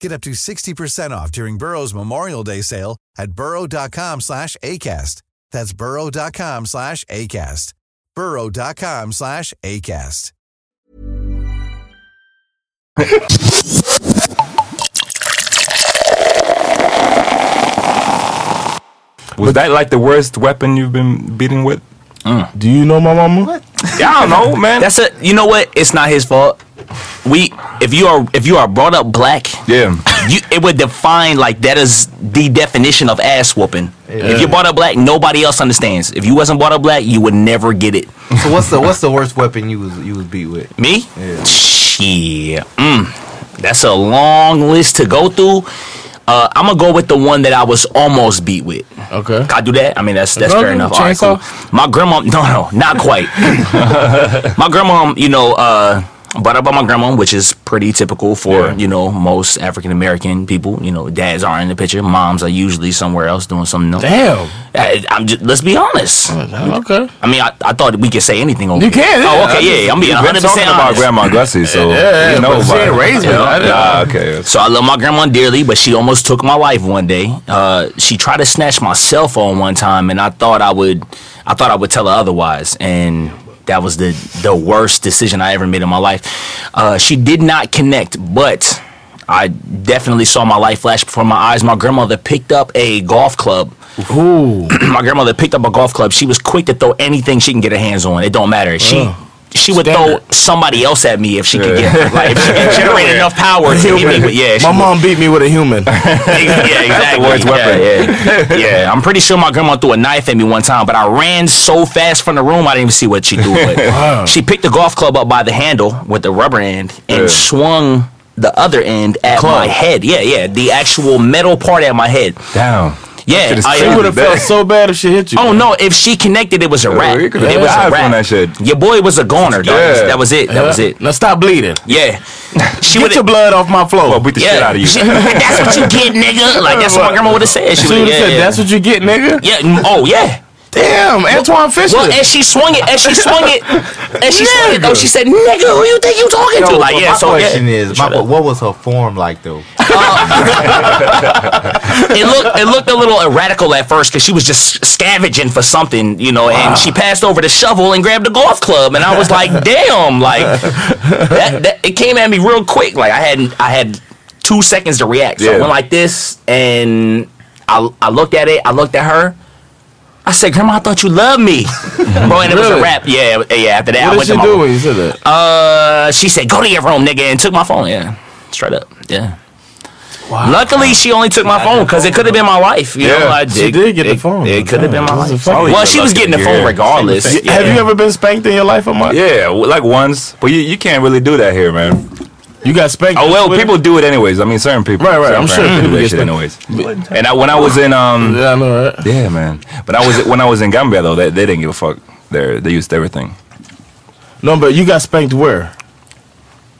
[SPEAKER 10] Get up to 60% off during Burrow's Memorial Day sale at burrow.com slash ACAST. That's burrow.com slash ACAST. burrow.com slash ACAST.
[SPEAKER 5] Was that like the worst weapon you've been beating with?
[SPEAKER 3] Do you know my mama?
[SPEAKER 5] Yeah, I don't know, man.
[SPEAKER 7] That's a. You know what? It's not his fault. We, if you are, if you are brought up black,
[SPEAKER 5] yeah,
[SPEAKER 7] you it would define like that is the definition of ass whooping. If you're brought up black, nobody else understands. If you wasn't brought up black, you would never get it.
[SPEAKER 6] So what's the what's the worst weapon you was you was beat with?
[SPEAKER 7] Me?
[SPEAKER 6] Yeah.
[SPEAKER 7] Shit. Mm. That's a long list to go through. Uh, I'm gonna go with the one that I was almost beat with.
[SPEAKER 3] Okay.
[SPEAKER 7] Can I do that? I mean, that's that's
[SPEAKER 3] Go
[SPEAKER 7] fair enough. All right, cool. My grandma, no, no, not quite. my grandma, you know, uh, up by my grandma, which is pretty typical for you know most African American people. You know, dads aren't in the picture, moms are usually somewhere else doing something else.
[SPEAKER 3] Damn.
[SPEAKER 7] I, I'm just. Let's be honest.
[SPEAKER 3] Okay.
[SPEAKER 7] I mean, I, I thought we could say anything over
[SPEAKER 3] You
[SPEAKER 7] here.
[SPEAKER 3] can,
[SPEAKER 7] Oh,
[SPEAKER 3] yeah.
[SPEAKER 7] okay, yeah. yeah, I'm being
[SPEAKER 5] We've been
[SPEAKER 7] 100 percent
[SPEAKER 5] about. Grandma Gussie, so
[SPEAKER 3] Yeah,
[SPEAKER 5] you know
[SPEAKER 3] she ain't raised me.
[SPEAKER 5] Okay.
[SPEAKER 7] So I love my grandma dearly, but she almost took my life one day. Uh, she tried to snatch my cell phone one time, and I thought I would, I thought I would tell her otherwise, and that was the the worst decision I ever made in my life. Uh, she did not connect, but I definitely saw my life flash before my eyes. My grandmother picked up a golf club.
[SPEAKER 3] Ooh.
[SPEAKER 7] my grandmother picked up a golf club. She was quick to throw anything she can get her hands on. It don't matter. She. She would
[SPEAKER 3] Standard.
[SPEAKER 7] throw somebody else at me if she could get like if she could generate enough power to hit me. But yeah, she
[SPEAKER 3] my
[SPEAKER 7] would-
[SPEAKER 3] mom beat me with a human.
[SPEAKER 7] yeah, exactly.
[SPEAKER 5] worst weapon.
[SPEAKER 7] Yeah, yeah. yeah, I'm pretty sure my grandma threw a knife at me one time, but I ran so fast from the room I didn't even see what she threw.
[SPEAKER 3] Wow.
[SPEAKER 7] She picked the golf club up by the handle with the rubber end and
[SPEAKER 5] Yeah.
[SPEAKER 7] swung the other end at
[SPEAKER 3] Club.
[SPEAKER 7] my head. Yeah, yeah, the actual metal part at my head.
[SPEAKER 5] Down.
[SPEAKER 7] Yeah,
[SPEAKER 5] Shit
[SPEAKER 7] I-
[SPEAKER 3] She would have felt so bad if she hit you.
[SPEAKER 7] Oh no! If she connected, it was a wrap.
[SPEAKER 5] you
[SPEAKER 7] It was a wrap.
[SPEAKER 5] from that shit.
[SPEAKER 7] Your boy was a goner, dog.
[SPEAKER 5] Yeah.
[SPEAKER 7] That was it. That was it.
[SPEAKER 3] Now stop bleeding.
[SPEAKER 7] Yeah. She
[SPEAKER 3] Get your blood off my floor.
[SPEAKER 5] Well, beat the shit out of you.
[SPEAKER 7] She- that's what you get, nigga. Like that's what my grandma would have said. She
[SPEAKER 3] She
[SPEAKER 7] would
[SPEAKER 3] would
[SPEAKER 7] have
[SPEAKER 3] have said, "That's what you get, nigga."
[SPEAKER 7] Yeah. Oh yeah.
[SPEAKER 3] Damn, Antwone Fisher.
[SPEAKER 7] Well, and she swung it, and she swung it, and she swung it. Though she said, "Nigga, who you think you talking to?" Like, yeah.
[SPEAKER 6] my
[SPEAKER 7] So
[SPEAKER 6] question
[SPEAKER 7] yeah.
[SPEAKER 6] is, my, what was her form like though?
[SPEAKER 7] it looked it looked a little erratical at first because she was just scavenging for something, you know, and she passed over the shovel and grabbed the golf club, and I was like, "Damn!" Like that, that it came at me real quick. Like I had I had two seconds to react. So I went like this, and I I looked at it. I looked at her. I said, "Grandma, I thought you loved me, bro." And it was a rap. Yeah, yeah. After that, I
[SPEAKER 3] what
[SPEAKER 7] went
[SPEAKER 3] did
[SPEAKER 7] to
[SPEAKER 3] she
[SPEAKER 7] my
[SPEAKER 3] do
[SPEAKER 7] room.
[SPEAKER 3] when you said that?
[SPEAKER 7] Uh, she said, "Go to your room, nigga," and took my phone. Yeah, straight up. Yeah. Wow. Luckily, she only took my phone because it could have been my life. You know,
[SPEAKER 5] Yeah,
[SPEAKER 7] I,
[SPEAKER 3] she
[SPEAKER 7] it,
[SPEAKER 3] did get the phone.
[SPEAKER 7] It could have been my
[SPEAKER 3] That's
[SPEAKER 7] life. Well, she was getting the phone
[SPEAKER 5] Yeah.
[SPEAKER 7] regardless. Yeah.
[SPEAKER 3] Have you ever been spanked in your life, Amat?
[SPEAKER 5] Yeah, like once, but you, you can't really do that here, man.
[SPEAKER 3] You got spanked.
[SPEAKER 5] Oh well, people do it anyways. I mean, certain people.
[SPEAKER 3] Right, right, I'm sure people
[SPEAKER 5] do that shit
[SPEAKER 3] spanked.
[SPEAKER 5] anyways. And I, when I was in um,
[SPEAKER 3] Yeah, I know, right?
[SPEAKER 5] yeah, man. But I was when I was in Gambia though, they, they didn't give a fuck. They they used everything.
[SPEAKER 3] No, but you got spanked where?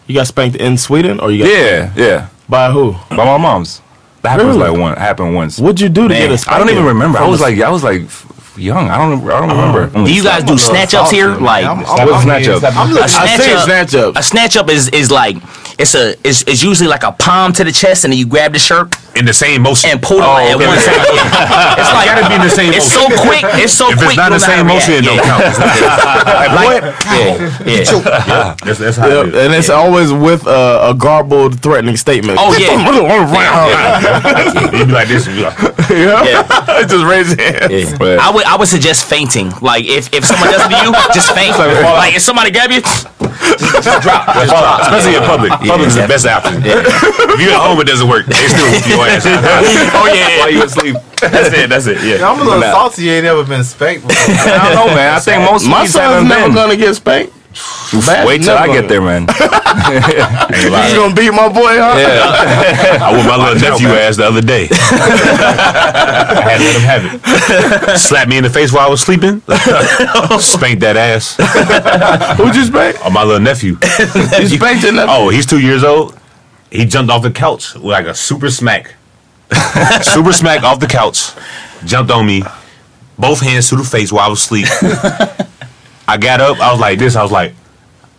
[SPEAKER 3] You got spanked in Sweden, or you got
[SPEAKER 5] Yeah, yeah.
[SPEAKER 3] by who?
[SPEAKER 5] By my mom's. That happened
[SPEAKER 3] Really?
[SPEAKER 5] like one happened once.
[SPEAKER 3] What'd you do to
[SPEAKER 5] Man,
[SPEAKER 3] get a
[SPEAKER 5] I don't even remember. I was like I was like young. I don't. I don't remember.
[SPEAKER 7] Do you guys do snatch ups here? Like
[SPEAKER 5] What's snatch up?
[SPEAKER 7] A snatch
[SPEAKER 3] seen
[SPEAKER 7] up,
[SPEAKER 3] snatch ups.
[SPEAKER 7] A snatch up is is like it's a it's, it's usually like a palm to the chest and then you grab the shirt
[SPEAKER 8] In the same motion.
[SPEAKER 7] and pull it at
[SPEAKER 8] okay.
[SPEAKER 7] one time. It's like
[SPEAKER 8] gotta be in the same
[SPEAKER 7] It's
[SPEAKER 8] motion.
[SPEAKER 7] so quick. It's so
[SPEAKER 8] if
[SPEAKER 7] quick.
[SPEAKER 8] it's not
[SPEAKER 7] you
[SPEAKER 8] the same motion, it don't
[SPEAKER 7] react.
[SPEAKER 8] count. It's not-
[SPEAKER 7] Like, yeah, yeah.
[SPEAKER 8] yeah, that's, that's how
[SPEAKER 3] Yeah,
[SPEAKER 8] it is.
[SPEAKER 3] and it's always with uh, a garbled, threatening statement.
[SPEAKER 7] Oh, yeah.
[SPEAKER 8] You'd be like this, be like,
[SPEAKER 3] yeah. just raise your hand.
[SPEAKER 7] Yeah. I would I would suggest fainting. Like if, if someone does it to you, just faint. Like if somebody grab you, just, just drop. Just drop.
[SPEAKER 8] especially in public.
[SPEAKER 7] Yeah,
[SPEAKER 8] Public is the best option. If you're at home, it doesn't work. They still whoop your ass.
[SPEAKER 7] Oh yeah.
[SPEAKER 5] While you asleep.
[SPEAKER 8] That's it. That's it. Yeah.
[SPEAKER 6] I'm a little salty. You ain't never been spanked before.
[SPEAKER 5] I don't know, man. I think most
[SPEAKER 3] My
[SPEAKER 5] kids
[SPEAKER 3] son's never
[SPEAKER 5] been.
[SPEAKER 3] gonna get spanked. Bad-
[SPEAKER 5] Wait till I get there, man.
[SPEAKER 3] You gonna beat my boy, huh?
[SPEAKER 8] I whooped my little nephew ass the other day. I had to let him have it. Slapped me in the face while I was sleeping. Spanked that ass.
[SPEAKER 3] Who'd you spank?
[SPEAKER 8] Oh, my little nephew.
[SPEAKER 3] You spanked your nephew?
[SPEAKER 8] Oh, he's two years old. He jumped off the couch with like a super smack. super smack off the couch. Jumped on me. Both hands to the face while I was asleep. I got up. I was like this. I was like,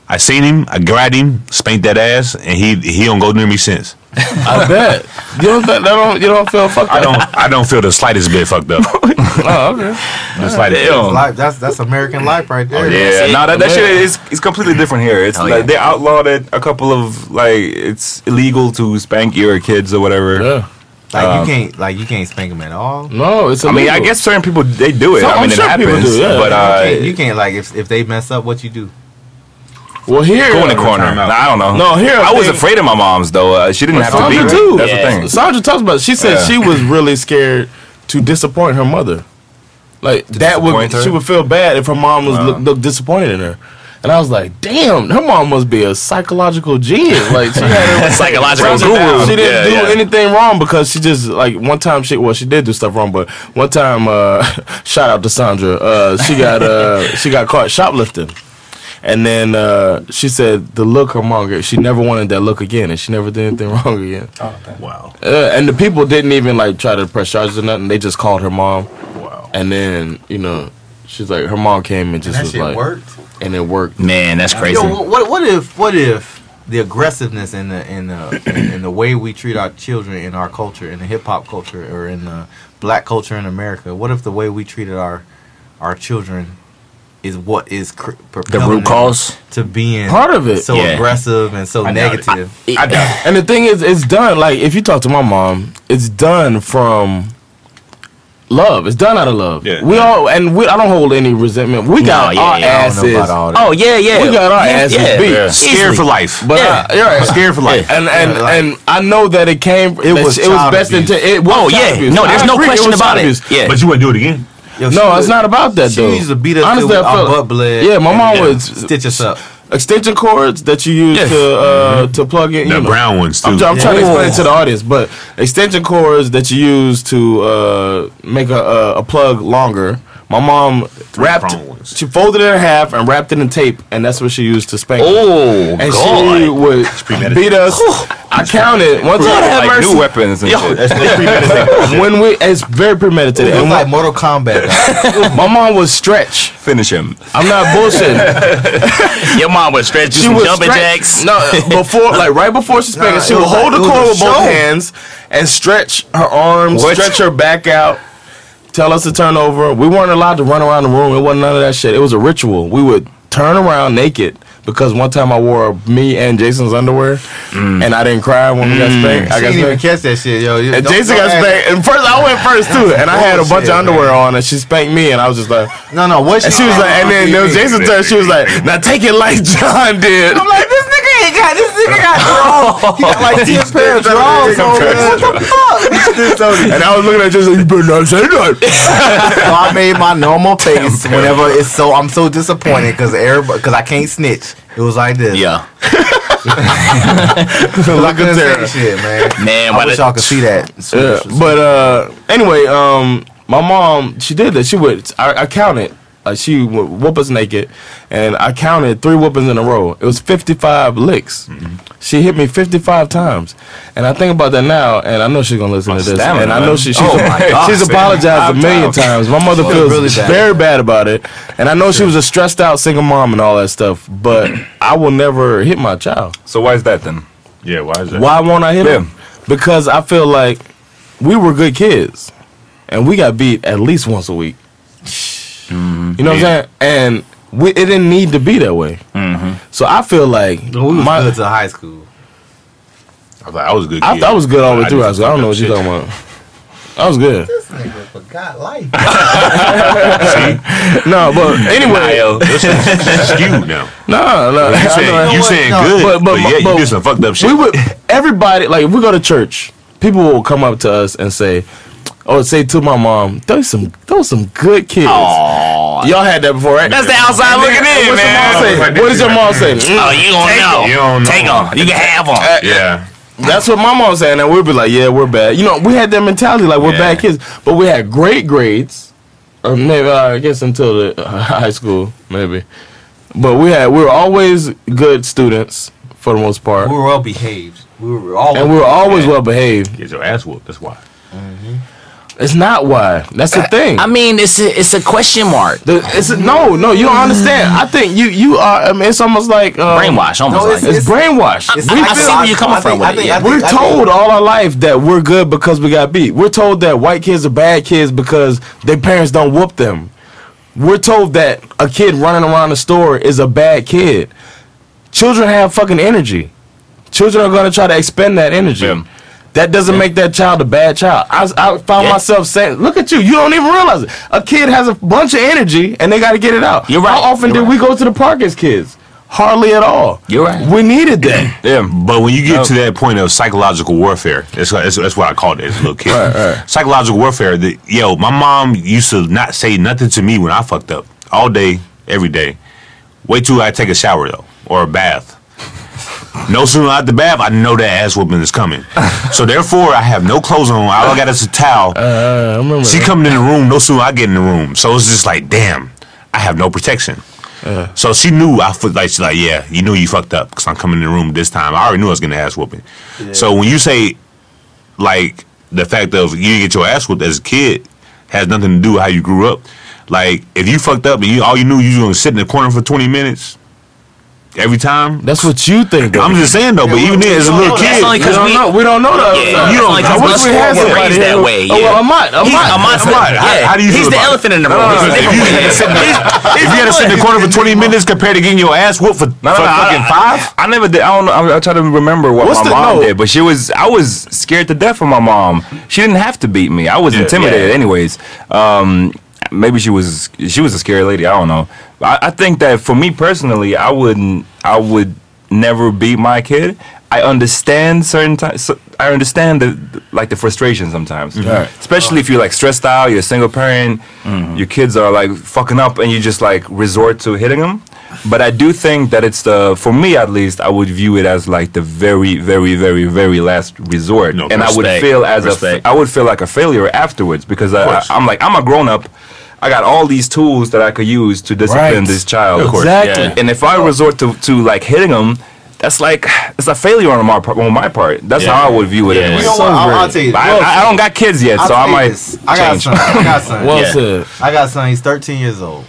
[SPEAKER 8] I seen him. I grabbed him, spanked that ass, and he he don't go near me since.
[SPEAKER 3] I bet. You don't, that don't, you don't feel fucked
[SPEAKER 8] I
[SPEAKER 3] up?
[SPEAKER 8] don't I don't feel the slightest bit fucked up.
[SPEAKER 3] Oh, okay.
[SPEAKER 8] The slightest bit.
[SPEAKER 6] Life, that's that's American life right there.
[SPEAKER 5] Oh, yeah,
[SPEAKER 7] it.
[SPEAKER 5] no, that, that shit is it's completely different here. It's
[SPEAKER 7] Hell
[SPEAKER 5] like
[SPEAKER 7] yeah.
[SPEAKER 5] they outlawed it. A couple of like it's illegal to spank your kids or whatever.
[SPEAKER 3] Yeah.
[SPEAKER 6] Like
[SPEAKER 5] Um,
[SPEAKER 6] you can't like you can't spank them at all.
[SPEAKER 3] No, it's.
[SPEAKER 5] I mean, I guess certain people they do it.
[SPEAKER 3] So-
[SPEAKER 5] I
[SPEAKER 3] I'm
[SPEAKER 5] mean,
[SPEAKER 3] sure
[SPEAKER 5] it
[SPEAKER 3] people
[SPEAKER 5] happens.
[SPEAKER 3] do, yeah.
[SPEAKER 5] But
[SPEAKER 6] you,
[SPEAKER 5] uh,
[SPEAKER 6] can't, you can't like if if they mess up, what you do?
[SPEAKER 3] Well, here.
[SPEAKER 5] go in the corner. Nah, I don't know.
[SPEAKER 3] No, here, I
[SPEAKER 5] I was afraid of my mom's though. Uh, she didn't have to be.
[SPEAKER 3] Sandra too.
[SPEAKER 5] That's
[SPEAKER 7] Yeah.
[SPEAKER 5] the thing.
[SPEAKER 3] Sandra talks about. It. She said
[SPEAKER 5] Yeah.
[SPEAKER 3] she was really scared to disappoint her mother. Like that would
[SPEAKER 5] her?
[SPEAKER 3] she would feel bad if her mom was look, look disappointed in her. And I was like, damn, her mom must be a psychological genius. Like she had her
[SPEAKER 7] Psychological
[SPEAKER 3] She
[SPEAKER 7] guru.
[SPEAKER 3] She didn't
[SPEAKER 7] Yeah,
[SPEAKER 3] do
[SPEAKER 7] yeah.
[SPEAKER 3] anything wrong because she just like one time she well she did do stuff wrong, but one time uh shout out to Sandra, uh she got uh she got caught shoplifting. And then uh, she said the look her mom gave, she never wanted that look again, and she never did anything wrong again.
[SPEAKER 8] Wow.
[SPEAKER 3] Uh, and the people didn't even like try to press charges or nothing. They just called her mom. Wow. And then you know, she's like, her mom came and just
[SPEAKER 6] that
[SPEAKER 3] was
[SPEAKER 6] shit
[SPEAKER 3] like,
[SPEAKER 6] worked.
[SPEAKER 3] and it worked.
[SPEAKER 7] Man, that's crazy.
[SPEAKER 6] Yo, what what if what if the aggressiveness in the in the in, in the way we treat our children in our culture, in the hip hop culture, or in the black culture in America? What if the way we treated our our children is what is cr- propelling
[SPEAKER 7] root cause?
[SPEAKER 6] to being
[SPEAKER 3] Part of it.
[SPEAKER 6] so
[SPEAKER 7] Yeah.
[SPEAKER 6] aggressive and so
[SPEAKER 8] I doubt it.
[SPEAKER 6] negative?
[SPEAKER 8] I doubt it.
[SPEAKER 3] And the thing is, it's done. Like if you talk to my mom, it's done from love. It's done out of love.
[SPEAKER 8] Yeah.
[SPEAKER 3] We all and we. I don't hold any resentment. We got
[SPEAKER 7] yeah,
[SPEAKER 3] our
[SPEAKER 7] yeah, I
[SPEAKER 6] don't know
[SPEAKER 3] asses.
[SPEAKER 6] about all that.
[SPEAKER 7] Oh yeah, yeah.
[SPEAKER 3] We got our
[SPEAKER 7] yeah,
[SPEAKER 3] asses
[SPEAKER 7] yeah.
[SPEAKER 3] beat.
[SPEAKER 8] Yeah.
[SPEAKER 7] Easily.
[SPEAKER 8] Scared for life.
[SPEAKER 3] But
[SPEAKER 7] Yeah.
[SPEAKER 3] Uh, I, right.
[SPEAKER 8] Scared for life.
[SPEAKER 3] And and
[SPEAKER 6] Yeah, like-
[SPEAKER 3] and I know that it came. It
[SPEAKER 6] That's
[SPEAKER 3] was it was best
[SPEAKER 6] abuse.
[SPEAKER 3] intent. It was
[SPEAKER 7] Oh yeah.
[SPEAKER 3] abuse.
[SPEAKER 7] No, there's
[SPEAKER 3] I
[SPEAKER 7] no
[SPEAKER 3] agree,
[SPEAKER 7] question
[SPEAKER 3] was
[SPEAKER 7] about
[SPEAKER 3] child
[SPEAKER 7] it. Yeah.
[SPEAKER 8] But you wouldn't do it again.
[SPEAKER 6] Yo, she
[SPEAKER 3] No,
[SPEAKER 6] would-
[SPEAKER 3] it's not about that
[SPEAKER 6] She
[SPEAKER 3] though.
[SPEAKER 6] used to beat us
[SPEAKER 3] Honestly,
[SPEAKER 6] till
[SPEAKER 3] I
[SPEAKER 6] our
[SPEAKER 3] felt-
[SPEAKER 6] butt bled.
[SPEAKER 3] Yeah, my mom
[SPEAKER 8] Yeah.
[SPEAKER 3] would
[SPEAKER 6] Stitch us up.
[SPEAKER 3] Extension cords that you use
[SPEAKER 7] Yeah.
[SPEAKER 3] to uh, to plug in.
[SPEAKER 8] The
[SPEAKER 3] you know.
[SPEAKER 8] brown ones too.
[SPEAKER 3] I'm, I'm trying to explain it to the audience, but extension cords that you use to uh, make a, a, a plug longer. My mom wrapped,
[SPEAKER 8] prong ones.
[SPEAKER 3] she folded it in half and wrapped it in tape, and that's what she used to spank. us.
[SPEAKER 7] Oh
[SPEAKER 3] and she would beat us. I counted one time.
[SPEAKER 7] have
[SPEAKER 5] like
[SPEAKER 7] mercy.
[SPEAKER 5] new weapons and
[SPEAKER 7] Yo.
[SPEAKER 5] shit.
[SPEAKER 8] That's, that's premeditated.
[SPEAKER 3] When we, it's very premeditated.
[SPEAKER 6] It was
[SPEAKER 3] And
[SPEAKER 6] like
[SPEAKER 3] my,
[SPEAKER 6] Mortal Kombat.
[SPEAKER 3] my mom would stretch.
[SPEAKER 5] Finish him.
[SPEAKER 3] I'm not bullshitting.
[SPEAKER 7] Your mom would stretch you
[SPEAKER 3] she
[SPEAKER 7] some
[SPEAKER 3] would
[SPEAKER 7] jumping
[SPEAKER 3] stretch-
[SPEAKER 7] jacks.
[SPEAKER 3] No, before like right before she spanked
[SPEAKER 6] Nah,
[SPEAKER 3] she would hold
[SPEAKER 6] like-
[SPEAKER 3] the cord
[SPEAKER 6] a
[SPEAKER 3] with both hands and stretch her arms,
[SPEAKER 5] What?
[SPEAKER 3] stretch her back out. Tell us to turn over. We weren't allowed to run around the room. It wasn't none of that shit. It was a ritual. We would turn around naked because one time I wore me and Jason's underwear, mm. and I didn't cry when we got mm. spanked. I got
[SPEAKER 6] didn't even catch that shit, yo. You-
[SPEAKER 3] And Jason got
[SPEAKER 6] ask-
[SPEAKER 3] spanked. And first, I went first too. And I had a bunch
[SPEAKER 6] Bullshit,
[SPEAKER 3] of underwear
[SPEAKER 6] man.
[SPEAKER 3] on, and she spanked me, and I was just like,
[SPEAKER 6] No, no. What
[SPEAKER 3] and she was like, and then there was Jason's turn. She was like, now take it like Jon did.
[SPEAKER 6] I'm like, this nigga ain't got this nigga got draws. He got like ten pair of draws on. man. What the fuck?
[SPEAKER 3] And I was looking at Jason, you better not say that.
[SPEAKER 6] so I made my normal face whenever it's so I'm so disappointed because everybody because I can't snitch. It was like this.
[SPEAKER 7] Yeah.
[SPEAKER 6] I couldn't say
[SPEAKER 3] Sarah.
[SPEAKER 6] shit, man.
[SPEAKER 7] Man,
[SPEAKER 6] I
[SPEAKER 7] why
[SPEAKER 6] wish y'all could see that.
[SPEAKER 3] Yeah, but uh, anyway, um, my mom she did that. She would I, I counted Uh, she would whoop us naked, and I counted three whoopings in a row. It was 55 licks. She hit me 55 times, and I think about that now, and I know she's gonna listen to this,
[SPEAKER 7] stamina,
[SPEAKER 3] and I know she, she's,
[SPEAKER 7] Oh my God,
[SPEAKER 3] she's apologized a million times. My mother
[SPEAKER 7] Feel
[SPEAKER 3] feels
[SPEAKER 7] really bad.
[SPEAKER 3] very bad about it, and I know she was a stressed out single mom and all that stuff, but I will never hit my child.
[SPEAKER 5] So why is that then?
[SPEAKER 8] Yeah, why is that?
[SPEAKER 3] Why won't I hit
[SPEAKER 5] Yeah.
[SPEAKER 3] him? Because I feel like we were good kids, and we got beat at least once a week.
[SPEAKER 5] Mm-hmm.
[SPEAKER 3] You know what I'm saying? And we it didn't need to be that way. So I feel like
[SPEAKER 6] we was
[SPEAKER 3] my,
[SPEAKER 6] good to high school.
[SPEAKER 8] I was like, I was a good.
[SPEAKER 3] I,
[SPEAKER 8] kid.
[SPEAKER 3] I was good all the way through
[SPEAKER 8] did
[SPEAKER 3] high school. I don't know what you're talking about. I was good.
[SPEAKER 6] This nigga forgot life.
[SPEAKER 3] No, but anyway,
[SPEAKER 8] up shit. It's skewed now.
[SPEAKER 3] no, no.
[SPEAKER 8] You
[SPEAKER 3] I
[SPEAKER 8] saying,
[SPEAKER 3] know-
[SPEAKER 8] you saying
[SPEAKER 6] No,
[SPEAKER 8] good,
[SPEAKER 3] but-
[SPEAKER 8] but,
[SPEAKER 3] but-
[SPEAKER 8] yeah,
[SPEAKER 3] but-
[SPEAKER 8] you did some fucked up shit.
[SPEAKER 3] we would everybody like if we go to church, people will come up to us and say, or say to my mom, those some those some good kids. Y'all had that before, right?
[SPEAKER 7] That's the outside
[SPEAKER 3] And
[SPEAKER 7] looking in,
[SPEAKER 3] what's your
[SPEAKER 7] man.
[SPEAKER 3] mom say? What does your mom say? Mm,
[SPEAKER 7] Oh, you gonna know?
[SPEAKER 8] You don't know.
[SPEAKER 7] Take them. You can have them.
[SPEAKER 8] yeah.
[SPEAKER 3] That's what my mom saying, and we'd be like, "Yeah, we're bad." You know, we had that mentality like we're
[SPEAKER 7] Yeah.
[SPEAKER 3] bad kids, but we had great grades. Or maybe uh, I guess until the uh, high school, maybe. But we had we were always good students for the most part,
[SPEAKER 6] we were well behaved. We were all
[SPEAKER 3] and we were always well behaved.
[SPEAKER 8] Get your ass whooped. That's why.
[SPEAKER 3] It's not why. That's the thing.
[SPEAKER 7] I mean, it's a, it's a question mark.
[SPEAKER 3] The, it's a, no, no. You don't understand. I think you you are. I mean, it's almost like um,
[SPEAKER 7] Brainwash, almost
[SPEAKER 6] No,
[SPEAKER 7] like.
[SPEAKER 3] It's, brainwashed.
[SPEAKER 7] I-
[SPEAKER 3] We
[SPEAKER 7] I see
[SPEAKER 3] feel-
[SPEAKER 7] where you're coming
[SPEAKER 6] I think-
[SPEAKER 7] from with
[SPEAKER 6] I
[SPEAKER 7] it. yeah.
[SPEAKER 6] Think-
[SPEAKER 3] We're told all our life that we're good because we got beat. We're told that white kids are bad kids because their parents don't whoop them. We're told that a kid running around the store is a bad kid. Children have fucking energy. Children are going to try to expend that energy.
[SPEAKER 5] Yeah.
[SPEAKER 3] That doesn't make that child a bad child. I, I found
[SPEAKER 7] Yeah.
[SPEAKER 3] myself saying, "Look at you! You don't even realize it. A kid has a bunch of energy, and they got to get it out."
[SPEAKER 7] You're right.
[SPEAKER 3] How often
[SPEAKER 7] You're
[SPEAKER 3] did we go to the park as kids? Hardly at all.
[SPEAKER 7] You're right.
[SPEAKER 3] We needed that.
[SPEAKER 5] Yeah.
[SPEAKER 8] But when you get to that point of psychological warfare, that's, that's, that's what I called it as a little kid.
[SPEAKER 3] Right, right.
[SPEAKER 8] Psychological warfare. The, yo, my mom used to not say nothing to me when I fucked up all day, every day. Wait till I take a shower though, or a bath. No sooner out the bath, I know that ass whooping is coming. So therefore, I have no clothes on. All I got is a towel.
[SPEAKER 3] Uh, I remember.
[SPEAKER 8] She coming in the room. No sooner I get in the room, so it's just like, damn, I have no protection. So she knew I felt like she's like, yeah, you knew you fucked up because I'm coming in the room this time. I already knew I was getting ass whooping. So when you say like the fact of you didn't get your ass whooped as a kid has nothing to do with how you grew up. Like if you fucked up and you all you knew you was gonna sit in the corner for 20 minutes every time.
[SPEAKER 3] That's what you think.
[SPEAKER 8] I'm just saying though, but even then, as a little kid,
[SPEAKER 7] That's only
[SPEAKER 3] don't know. We don't know that.
[SPEAKER 7] Yeah,
[SPEAKER 8] You don't-
[SPEAKER 7] like
[SPEAKER 8] I wish we had somebody
[SPEAKER 7] raised
[SPEAKER 3] here
[SPEAKER 7] that
[SPEAKER 3] who-
[SPEAKER 7] way.
[SPEAKER 3] Oh,
[SPEAKER 7] Yeah.
[SPEAKER 3] well, Amat, Amat.
[SPEAKER 7] He's, Amat's
[SPEAKER 8] Amat, how-
[SPEAKER 7] yeah.
[SPEAKER 8] how do you
[SPEAKER 7] He's the elephant in the room.
[SPEAKER 8] No, no,
[SPEAKER 7] He's
[SPEAKER 8] no,
[SPEAKER 7] a
[SPEAKER 8] if you had to sit in the- if you had to sit in the corner for 20 minutes compared to getting your ass whooped for,
[SPEAKER 5] No, no,
[SPEAKER 8] for
[SPEAKER 5] no,
[SPEAKER 8] fucking five,
[SPEAKER 5] I, I never did. I don't know. I, I try to remember what my mom did, but she was. I was scared to death of my mom. She didn't have to beat me. I was intimidated, anyways. Um, maybe she was. She was a scary lady. I don't know. I, I think that for me personally, I wouldn't. I would never beat my kid. I understand certain times. I understand the like the frustration sometimes,
[SPEAKER 3] Right.
[SPEAKER 5] especially if you're like stressed out. You're a single parent. Your kids are like fucking up, and you just like resort to hitting them. But I do think that it's the for me at least. I would view it as like the very, very, very, very last resort,
[SPEAKER 8] No,
[SPEAKER 5] and I would feel as
[SPEAKER 7] Respect.
[SPEAKER 5] a I would feel like a failure afterwards because I. I, I'm like I'm a grown up. I got all these tools that I could use to discipline
[SPEAKER 3] Right.
[SPEAKER 5] this child.
[SPEAKER 3] Of course. Exactly.
[SPEAKER 5] And if I resort to, to like hitting him, that's like it's a failure on my part. On my part, that's
[SPEAKER 7] Yeah.
[SPEAKER 5] how I would view it.
[SPEAKER 7] Yeah.
[SPEAKER 5] Anyway.
[SPEAKER 6] You know
[SPEAKER 3] So
[SPEAKER 6] what? I'll, I'll tell you.
[SPEAKER 5] I,
[SPEAKER 6] well,
[SPEAKER 5] I, I don't got kids yet,
[SPEAKER 6] I'll
[SPEAKER 5] so I might
[SPEAKER 6] this. I got a
[SPEAKER 5] change.
[SPEAKER 6] son. I got a son.
[SPEAKER 3] Well
[SPEAKER 7] Yeah.
[SPEAKER 3] said.
[SPEAKER 6] I got a son. He's 13 years old.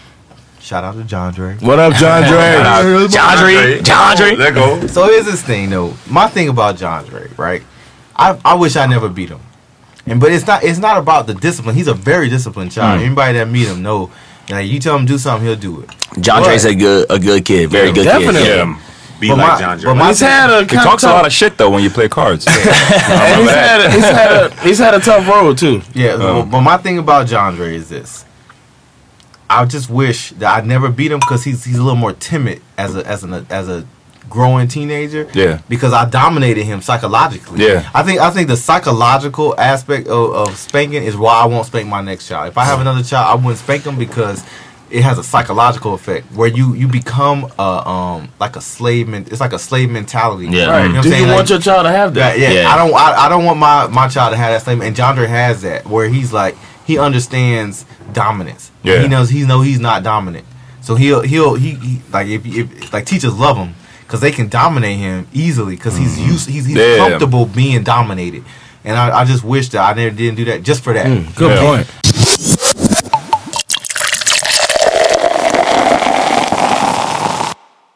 [SPEAKER 6] Shout out to John Dre.
[SPEAKER 3] What up, John Dre?
[SPEAKER 7] John Dre, John Dre.
[SPEAKER 8] Let go.
[SPEAKER 6] So here's this thing though. My thing about John Dre, right? I I wish I never beat him. And but it's not it's not about the discipline. He's a very disciplined child.
[SPEAKER 7] Hmm.
[SPEAKER 6] Anybody that meet him know like you tell him to do something, he'll do it.
[SPEAKER 7] John Dre's a good a good kid. Very
[SPEAKER 8] Yeah,
[SPEAKER 7] good
[SPEAKER 3] definitely.
[SPEAKER 7] kid.
[SPEAKER 8] Yeah. Be
[SPEAKER 6] But
[SPEAKER 8] like
[SPEAKER 6] my-
[SPEAKER 8] John Dre.
[SPEAKER 6] but my
[SPEAKER 3] He's had a
[SPEAKER 5] He
[SPEAKER 3] kinda
[SPEAKER 5] talks a lot of shit though when you play cards.
[SPEAKER 3] and he's had, a, he's had a he's had a tough road too.
[SPEAKER 6] Yeah, but- but my thing about John Dre is this. I just wish that I'd never beat him because he's he's a little more timid as a as an as a growing teenager.
[SPEAKER 5] Yeah.
[SPEAKER 6] Because I dominated him psychologically.
[SPEAKER 5] Yeah.
[SPEAKER 6] I think I think the psychological aspect of, of spanking is why I won't spank my next child. If I have another child, I wouldn't spank him because it has a psychological effect where you you become a um like a slave. Men- it's like a slave mentality.
[SPEAKER 7] Yeah.
[SPEAKER 6] You know
[SPEAKER 3] Right.
[SPEAKER 6] what I'm
[SPEAKER 3] Do you
[SPEAKER 6] Like-
[SPEAKER 3] want your child to have that?
[SPEAKER 6] yeah.
[SPEAKER 7] Yeah.
[SPEAKER 6] I don't. I, I don't want my, my child to have that same. And Jondre has that, where he's like, he understands dominance.
[SPEAKER 5] Yeah.
[SPEAKER 6] he knows he know he's not dominant. So he'll he'll he, he like if, if like teachers love him because they can dominate him easily because he's mm-hmm. used he's, he's
[SPEAKER 5] Yeah.
[SPEAKER 6] comfortable being dominated. And I, I just wish that I never didn't do that just for that.
[SPEAKER 3] Mm, good point.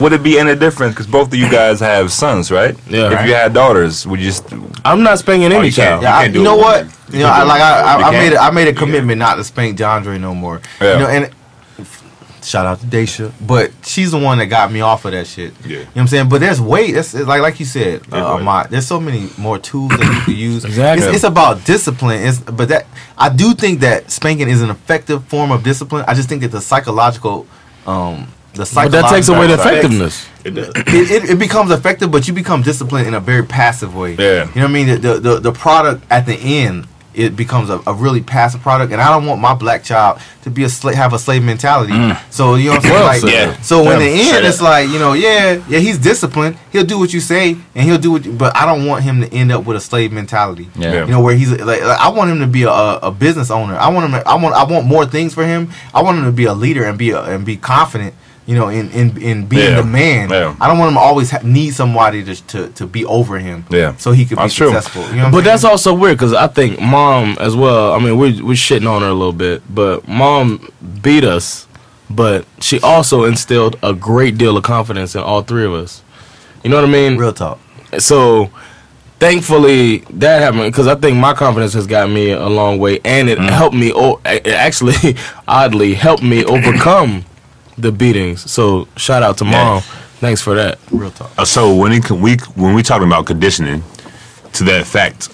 [SPEAKER 5] Would it be any different? Because both of you guys have sons, right?
[SPEAKER 3] Yeah.
[SPEAKER 5] If you had daughters, would you just?
[SPEAKER 3] I'm not spanking
[SPEAKER 5] Oh,
[SPEAKER 3] any
[SPEAKER 5] you
[SPEAKER 3] child.
[SPEAKER 6] Yeah, I,
[SPEAKER 5] can't do
[SPEAKER 6] you know what? You know, I, like I, I,
[SPEAKER 5] You
[SPEAKER 6] I made a, I made a commitment not to spank DeAndre no more.
[SPEAKER 5] Yeah.
[SPEAKER 6] You know, and shout out to Daisha, but she's the one that got me off of that shit.
[SPEAKER 5] Yeah.
[SPEAKER 6] You know what I'm saying? But there's weight. that's like like you said,
[SPEAKER 5] Yeah,
[SPEAKER 6] uh,
[SPEAKER 5] go.
[SPEAKER 6] Amat, there's so many more tools that you could use.
[SPEAKER 3] Exactly.
[SPEAKER 6] It's, it's about discipline. It's, but that I do think that spanking is an effective form of discipline. I just think that the psychological, um, the psychological.
[SPEAKER 3] But that takes away the
[SPEAKER 6] effects-
[SPEAKER 3] effectiveness.
[SPEAKER 8] It does.
[SPEAKER 6] it, it, it becomes effective, but you become disciplined in a very passive way.
[SPEAKER 5] Yeah.
[SPEAKER 6] You know what I mean? The the, the, the product at the end it becomes a, a really passive product, and I don't want my black child to be a sla- have a slave mentality. Mm. So you know what I'm saying?
[SPEAKER 3] Well
[SPEAKER 6] like,
[SPEAKER 3] said.
[SPEAKER 7] Yeah.
[SPEAKER 6] So in the end,
[SPEAKER 7] straight
[SPEAKER 6] it's
[SPEAKER 7] up.
[SPEAKER 6] like you know, yeah, yeah, he's disciplined. He'll do what you say, and he'll do what. You, but I don't want him to end up with a slave mentality.
[SPEAKER 7] Yeah.
[SPEAKER 6] You know where he's like, like, I want him to be a, a, a business owner. I want him. To, I want. I want more things for him. I want him to be a leader and be a, and be confident. You know, in in, in being
[SPEAKER 5] Yeah.
[SPEAKER 6] the man.
[SPEAKER 5] Yeah.
[SPEAKER 6] I don't want him to always ha- need somebody to, to to be over him.
[SPEAKER 5] Yeah.
[SPEAKER 6] So he could be
[SPEAKER 5] That's true.
[SPEAKER 6] successful. You know what I'm
[SPEAKER 3] But that's also weird because I think mom as well. I mean, we're we're shitting on her a little bit, but mom beat us, but she also instilled a great deal of confidence in all three of us. You know what I mean?
[SPEAKER 6] real talk.
[SPEAKER 3] So, thankfully that happened because I think my confidence has got me a long way, and it mm. helped me. Oh, it actually, oddly, helped me overcome the beatings. So, shout out to mom. Thanks for that.
[SPEAKER 6] Real talk.
[SPEAKER 8] Uh, so when it, we when we talking about conditioning, to that fact,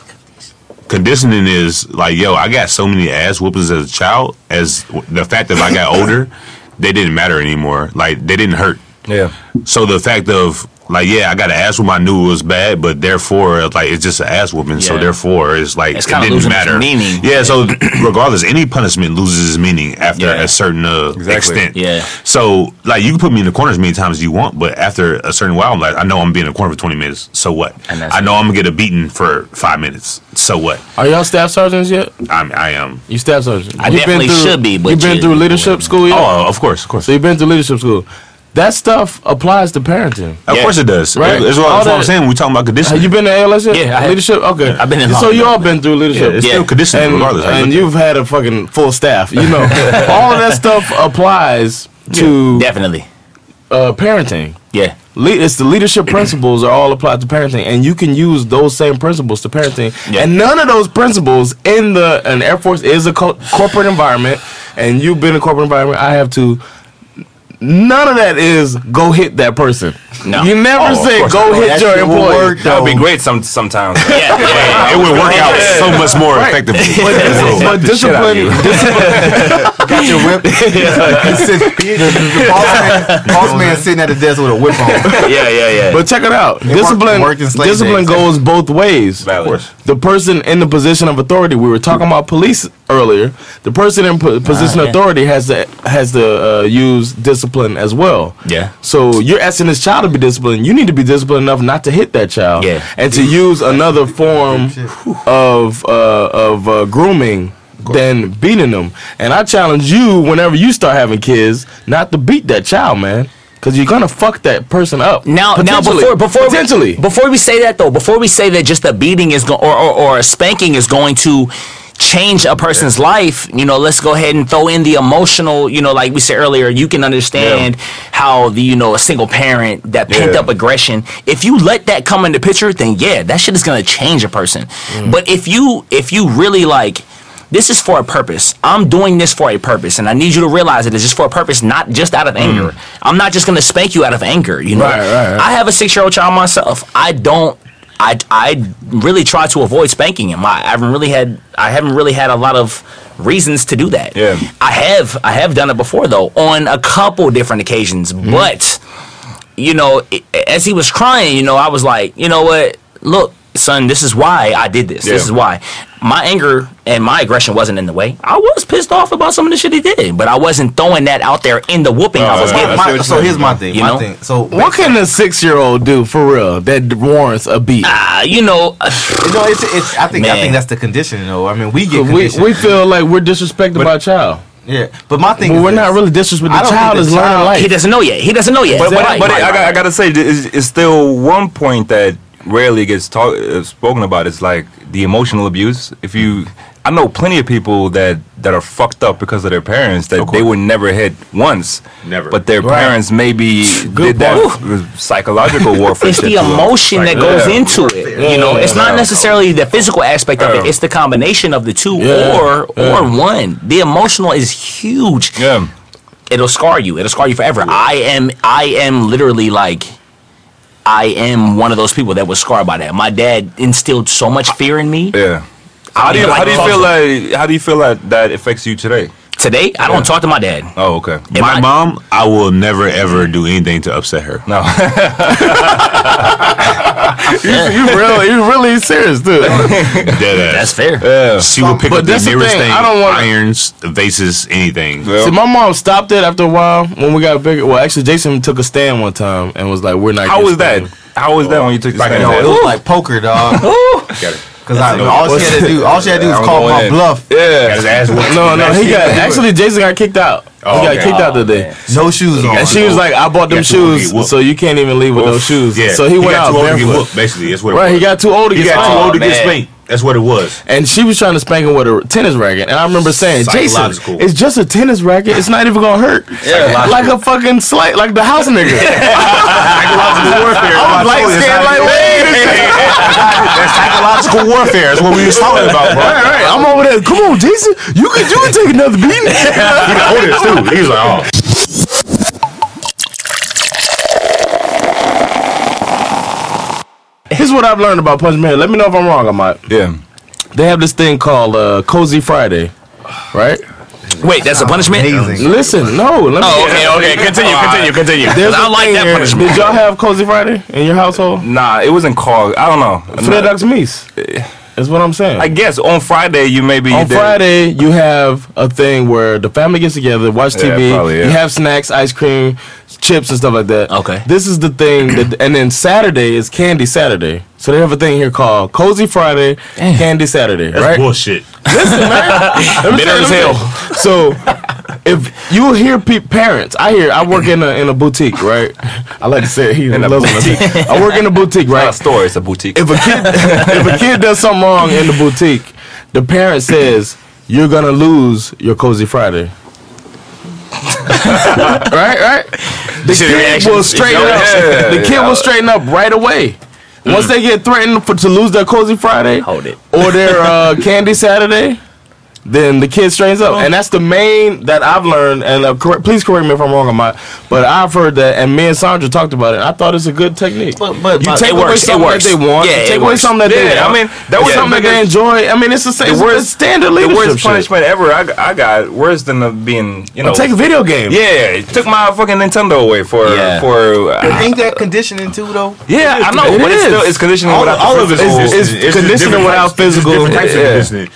[SPEAKER 8] conditioning is like, yo, I got so many ass whoopings as a child. As the fact that I got older, they didn't matter anymore. Like they didn't hurt.
[SPEAKER 5] Yeah.
[SPEAKER 8] So the fact of like, yeah, I got an ass whooping. I knew it was bad, but therefore, like, it's just an ass whooping. So therefore, it's like
[SPEAKER 7] It's
[SPEAKER 8] it
[SPEAKER 7] kinda
[SPEAKER 8] didn't
[SPEAKER 7] losing its
[SPEAKER 8] matter.
[SPEAKER 7] meaning.
[SPEAKER 8] Yeah. So regardless, any punishment loses its meaning after
[SPEAKER 7] Yeah.
[SPEAKER 8] a certain uh,
[SPEAKER 5] Exactly.
[SPEAKER 8] extent.
[SPEAKER 7] Yeah.
[SPEAKER 8] So like, you can put me in the corner as many times as you want, but after a certain while, I'm like, I know I'm being in the corner for 20 minutes. So what?
[SPEAKER 7] And that's
[SPEAKER 8] I know I'm gonna get a beating for five minutes. So what?
[SPEAKER 3] Are y'all staff sergeants yet?
[SPEAKER 8] I'm, I am.
[SPEAKER 3] You staff sergeant?
[SPEAKER 7] I
[SPEAKER 3] You
[SPEAKER 7] definitely should be, but
[SPEAKER 3] you been
[SPEAKER 7] you-
[SPEAKER 3] through leadership school yet?
[SPEAKER 8] Oh, of course, of course.
[SPEAKER 3] So you've been through leadership school. That stuff applies to parenting.
[SPEAKER 8] Of
[SPEAKER 7] Yeah.
[SPEAKER 8] course it does.
[SPEAKER 3] Right.
[SPEAKER 8] That's what,
[SPEAKER 3] All
[SPEAKER 8] that's what I'm saying. when We talking about conditioning.
[SPEAKER 3] Have you been to ALS yet?
[SPEAKER 7] Yeah, I
[SPEAKER 3] leadership. Okay,
[SPEAKER 7] I've been in
[SPEAKER 3] So you all been through leadership.
[SPEAKER 8] Yeah,
[SPEAKER 3] leadership.
[SPEAKER 8] it's
[SPEAKER 7] Yeah.
[SPEAKER 8] still conditioning
[SPEAKER 3] and,
[SPEAKER 8] regardless.
[SPEAKER 3] And you've had a fucking full staff. You know, all of that stuff applies to
[SPEAKER 7] Definitely.
[SPEAKER 3] uh, parenting.
[SPEAKER 7] Yeah.
[SPEAKER 3] Le- it's the leadership principles are all applied to parenting, and you can use those same principles to parenting.
[SPEAKER 7] Yeah.
[SPEAKER 3] And none of those principles in the an Air Force is a co- corporate environment, and you've been in a corporate environment. I have to. None of that is go hit that person.
[SPEAKER 7] No.
[SPEAKER 3] You never
[SPEAKER 5] Oh,
[SPEAKER 3] say go hit
[SPEAKER 6] That
[SPEAKER 3] your
[SPEAKER 6] shit will
[SPEAKER 3] employee.
[SPEAKER 6] work,
[SPEAKER 5] That would be great some sometimes.
[SPEAKER 7] Yeah.
[SPEAKER 8] it would work out so much more
[SPEAKER 3] Right.
[SPEAKER 8] effectively.
[SPEAKER 3] But, but
[SPEAKER 5] the shit
[SPEAKER 3] discipline,
[SPEAKER 5] you.
[SPEAKER 3] discipline,
[SPEAKER 6] Got your whip. He sits- the, the boss, man, boss man sitting at the desk with a whip on.
[SPEAKER 7] yeah, yeah, yeah.
[SPEAKER 3] But check it out.
[SPEAKER 6] work-
[SPEAKER 3] discipline
[SPEAKER 6] worked in slave
[SPEAKER 3] discipline
[SPEAKER 6] days.
[SPEAKER 3] goes both ways.
[SPEAKER 5] Valid.
[SPEAKER 3] The person in the position of authority, we were talking about police earlier. The person in po- position of
[SPEAKER 7] yeah.
[SPEAKER 3] authority has to has to uh, use discipline as well.
[SPEAKER 7] Yeah.
[SPEAKER 3] So you're asking this child to be disciplined. You need to be disciplined enough not to hit that child.
[SPEAKER 7] Yeah.
[SPEAKER 3] And to use another form of uh, of uh, grooming than beating them. And I challenge you whenever you start having kids not to beat that child, man. Cause you're gonna fuck that person up.
[SPEAKER 7] Now, now before before
[SPEAKER 3] potentially,
[SPEAKER 7] we, before we say that though, before we say that just a beating is going or, or or a spanking is going to change a person's life, you know, let's go ahead and throw in the emotional, you know, like we said earlier, you can understand how the you know a single parent that pent
[SPEAKER 5] Yeah.
[SPEAKER 7] up aggression. If you let that come into picture, then yeah, that shit is gonna change a person. Mm. But if you if you really like this is for a purpose. I'm doing this for a purpose, and I need you to realize it is just for a purpose, not just out of mm. anger. I'm not just gonna spank you out of anger. You know,
[SPEAKER 3] Right, right, right.
[SPEAKER 7] I have a six year old child myself. I don't. I, I really try to avoid spanking him. I, I haven't really had I haven't really had a lot of reasons to do that.
[SPEAKER 5] Yeah.
[SPEAKER 7] I have I have done it before though on a couple different occasions, hmm. but you know, i- as he was crying, you know, I was like, you know what? Look, son, this is why I did this. This is why. My anger and my aggression wasn't in the way. I was pissed off about some of the shit he did, but I wasn't throwing that out there in the whooping I was
[SPEAKER 6] My-
[SPEAKER 7] getting.
[SPEAKER 6] my- so here's my thing.
[SPEAKER 7] You
[SPEAKER 6] my
[SPEAKER 7] know?
[SPEAKER 6] thing. So
[SPEAKER 3] What can a six year old do for real that warrants a beat?
[SPEAKER 7] Uh, you know,
[SPEAKER 6] you know, it's, it's. I think. I think that's the conditioning, though. I mean, we get
[SPEAKER 3] we we feel like we're disrespected by a child.
[SPEAKER 6] Yeah, but my thing
[SPEAKER 3] But
[SPEAKER 6] is
[SPEAKER 3] we're
[SPEAKER 6] this.
[SPEAKER 3] not really disrespecting. The child is learning life.
[SPEAKER 7] He doesn't know yet. He doesn't know yet.
[SPEAKER 5] But, but,
[SPEAKER 7] Right,
[SPEAKER 5] but
[SPEAKER 7] right,
[SPEAKER 5] I, got,
[SPEAKER 7] right.
[SPEAKER 5] I gotta say, it's, it's still one point that rarely gets talk, uh, spoken about. It's like the emotional abuse. If you, I know plenty of people that that are fucked up because of their parents that they were never hit once.
[SPEAKER 8] Never.
[SPEAKER 5] But their
[SPEAKER 7] Right.
[SPEAKER 5] parents maybe did that with psychological warfare.
[SPEAKER 7] It's the
[SPEAKER 5] to them.
[SPEAKER 7] emotion that goes
[SPEAKER 5] Yeah.
[SPEAKER 7] into it. You know, it's not necessarily the physical aspect of it. It's the combination of the two,
[SPEAKER 5] Yeah.
[SPEAKER 7] or
[SPEAKER 5] Yeah.
[SPEAKER 7] or one. The emotional is huge.
[SPEAKER 5] Yeah,
[SPEAKER 7] it'll scar you. It'll scar you forever. I am. I am literally like. I am one of those people that was scarred by that. My dad instilled so much fear in me.
[SPEAKER 5] Yeah. How do you how do you feel like how do you feel like that affects you today?
[SPEAKER 7] Today, I don't talk to my dad.
[SPEAKER 5] Oh, okay.
[SPEAKER 8] My mom, I will never ever do anything to upset her.
[SPEAKER 5] No.
[SPEAKER 3] you, you really, you really serious too.
[SPEAKER 7] That's fair.
[SPEAKER 5] Yeah.
[SPEAKER 8] She will pick
[SPEAKER 3] But
[SPEAKER 8] up the
[SPEAKER 3] that's the
[SPEAKER 8] nearest
[SPEAKER 3] thing,
[SPEAKER 8] thing.
[SPEAKER 3] I don't wanna-
[SPEAKER 8] irons, vases, anything.
[SPEAKER 3] See, my mom stopped it after a while when we got bigger. Well, actually, Jason took a stand one time and was like, "We're not."
[SPEAKER 5] How
[SPEAKER 3] getting
[SPEAKER 5] was that?
[SPEAKER 3] stand.
[SPEAKER 5] How was that when you took the
[SPEAKER 6] Like,
[SPEAKER 5] stand?
[SPEAKER 6] no, it was like poker, dog. Because all she had to do, all she had to do was call my
[SPEAKER 5] in.
[SPEAKER 6] bluff.
[SPEAKER 3] Yeah.
[SPEAKER 8] Got his ass whooped.
[SPEAKER 3] No, no, he got actually Jason got kicked out.
[SPEAKER 8] Oh,
[SPEAKER 3] he got
[SPEAKER 8] okay.
[SPEAKER 3] kicked out today.
[SPEAKER 6] No shoes on.
[SPEAKER 3] And she was like, "I bought them
[SPEAKER 8] Got too old to
[SPEAKER 3] shoes, so you can't even leave with those shoes."
[SPEAKER 8] Yeah.
[SPEAKER 3] So he, went
[SPEAKER 8] got
[SPEAKER 3] out
[SPEAKER 8] too old to get
[SPEAKER 3] barefoot.
[SPEAKER 8] whooped, basically. That's what it
[SPEAKER 3] Right,
[SPEAKER 8] was.
[SPEAKER 3] he got too old to
[SPEAKER 8] He
[SPEAKER 3] get
[SPEAKER 8] got too old to get
[SPEAKER 7] man.
[SPEAKER 8] spanked. That's what it was.
[SPEAKER 3] And she was trying to spank him with a tennis racket, and I remember saying, "Jason, it's just a tennis racket. It's not even gonna hurt.
[SPEAKER 8] Psychological.
[SPEAKER 3] Like a fucking slight, like the house nigga."
[SPEAKER 8] Psychological warfare.
[SPEAKER 3] I was light skinned, like wait.
[SPEAKER 8] That's psychological warfare. That's what we was talking about, bro.
[SPEAKER 3] Right, right. I'm over there. Come on, Jason. You can you can take another beating.
[SPEAKER 8] He the oldest too. He was like, oh.
[SPEAKER 3] Here's what I've learned about Punch Man. Let me know if I'm wrong. I might.
[SPEAKER 5] Yeah.
[SPEAKER 3] They have this thing called uh, Cozy Friday, right?
[SPEAKER 7] Wait, that's a punishment.
[SPEAKER 6] Amazing.
[SPEAKER 3] Listen, no. Let me.
[SPEAKER 7] Oh, okay, okay. Continue, continue, continue.
[SPEAKER 3] There's
[SPEAKER 7] I
[SPEAKER 3] a
[SPEAKER 7] don't like that punishment.
[SPEAKER 3] Did y'all have Cozy Friday in your household?
[SPEAKER 5] Nah, it wasn't called. I don't know.
[SPEAKER 3] Fredagsmys. That's what I'm saying.
[SPEAKER 5] I guess on Friday you maybe
[SPEAKER 3] on
[SPEAKER 5] did-
[SPEAKER 3] Friday, you have a thing where the family gets together, watch
[SPEAKER 5] Yeah,
[SPEAKER 3] TV.
[SPEAKER 5] probably, yeah.
[SPEAKER 3] You have snacks, ice cream, chips, and stuff like that.
[SPEAKER 7] Okay.
[SPEAKER 3] This is the thing, that, and then Saturday is Candy Saturday. So they have a thing here called Cozy Friday, Candy Saturday,
[SPEAKER 8] That's
[SPEAKER 3] right?
[SPEAKER 8] bullshit.
[SPEAKER 3] Listen, man. Let me
[SPEAKER 7] Bitter as
[SPEAKER 3] let me tell you. So, if you hear pe- parents, I hear I work in a in a boutique, right? I like to say it. He
[SPEAKER 5] In a
[SPEAKER 3] loves when I say it. I work in a boutique,
[SPEAKER 5] It's not a
[SPEAKER 3] right?
[SPEAKER 5] store, it's a boutique.
[SPEAKER 3] If a kid if a kid does something wrong in the boutique, the parent says you're gonna lose your cozy Friday. right, right. The kid will straighten up.
[SPEAKER 5] Yeah,
[SPEAKER 3] the kid
[SPEAKER 5] yeah.
[SPEAKER 3] will straighten up right away. Once they get threatened for to lose their cozy Friday,
[SPEAKER 7] Hold it.
[SPEAKER 3] or their uh, candy Saturday, then the kid straightens up, and that's the main that I've learned. And uh, correct, please correct me if I'm wrong on my, but I've heard that, and me and Sandra talked about it. I thought it's a good technique.
[SPEAKER 6] But but,
[SPEAKER 3] You
[SPEAKER 6] but
[SPEAKER 3] take
[SPEAKER 7] it
[SPEAKER 3] away
[SPEAKER 7] works, it
[SPEAKER 3] something
[SPEAKER 7] works.
[SPEAKER 3] that they want.
[SPEAKER 7] Yeah,
[SPEAKER 3] you
[SPEAKER 7] it
[SPEAKER 3] take away
[SPEAKER 7] works.
[SPEAKER 3] something that they
[SPEAKER 5] Yeah, I
[SPEAKER 3] want.
[SPEAKER 5] mean, that was
[SPEAKER 3] It's something that they
[SPEAKER 5] biggest-
[SPEAKER 3] enjoy. I mean, it's the same.
[SPEAKER 5] the
[SPEAKER 3] It's
[SPEAKER 5] worst
[SPEAKER 3] standard
[SPEAKER 5] The
[SPEAKER 3] leadership.
[SPEAKER 5] worst
[SPEAKER 3] shit.
[SPEAKER 5] punishment ever I, got- I got worse than the being you know.
[SPEAKER 3] Well, take a video game.
[SPEAKER 5] yeah, it took my fucking Nintendo away for
[SPEAKER 7] Yeah.
[SPEAKER 5] for.
[SPEAKER 6] But
[SPEAKER 5] Uh,
[SPEAKER 6] ain't that conditioning too though?
[SPEAKER 5] yeah, I know,
[SPEAKER 3] It
[SPEAKER 5] but it's
[SPEAKER 3] is.
[SPEAKER 5] still it's conditioning
[SPEAKER 8] All,
[SPEAKER 5] without
[SPEAKER 8] all
[SPEAKER 5] the
[SPEAKER 8] of it
[SPEAKER 5] physical.
[SPEAKER 8] is
[SPEAKER 3] It's-
[SPEAKER 8] just
[SPEAKER 3] it's
[SPEAKER 8] different
[SPEAKER 3] conditioning
[SPEAKER 8] types-
[SPEAKER 3] without
[SPEAKER 8] it's just
[SPEAKER 3] physical-
[SPEAKER 8] different types of
[SPEAKER 5] yeah.
[SPEAKER 8] conditioning.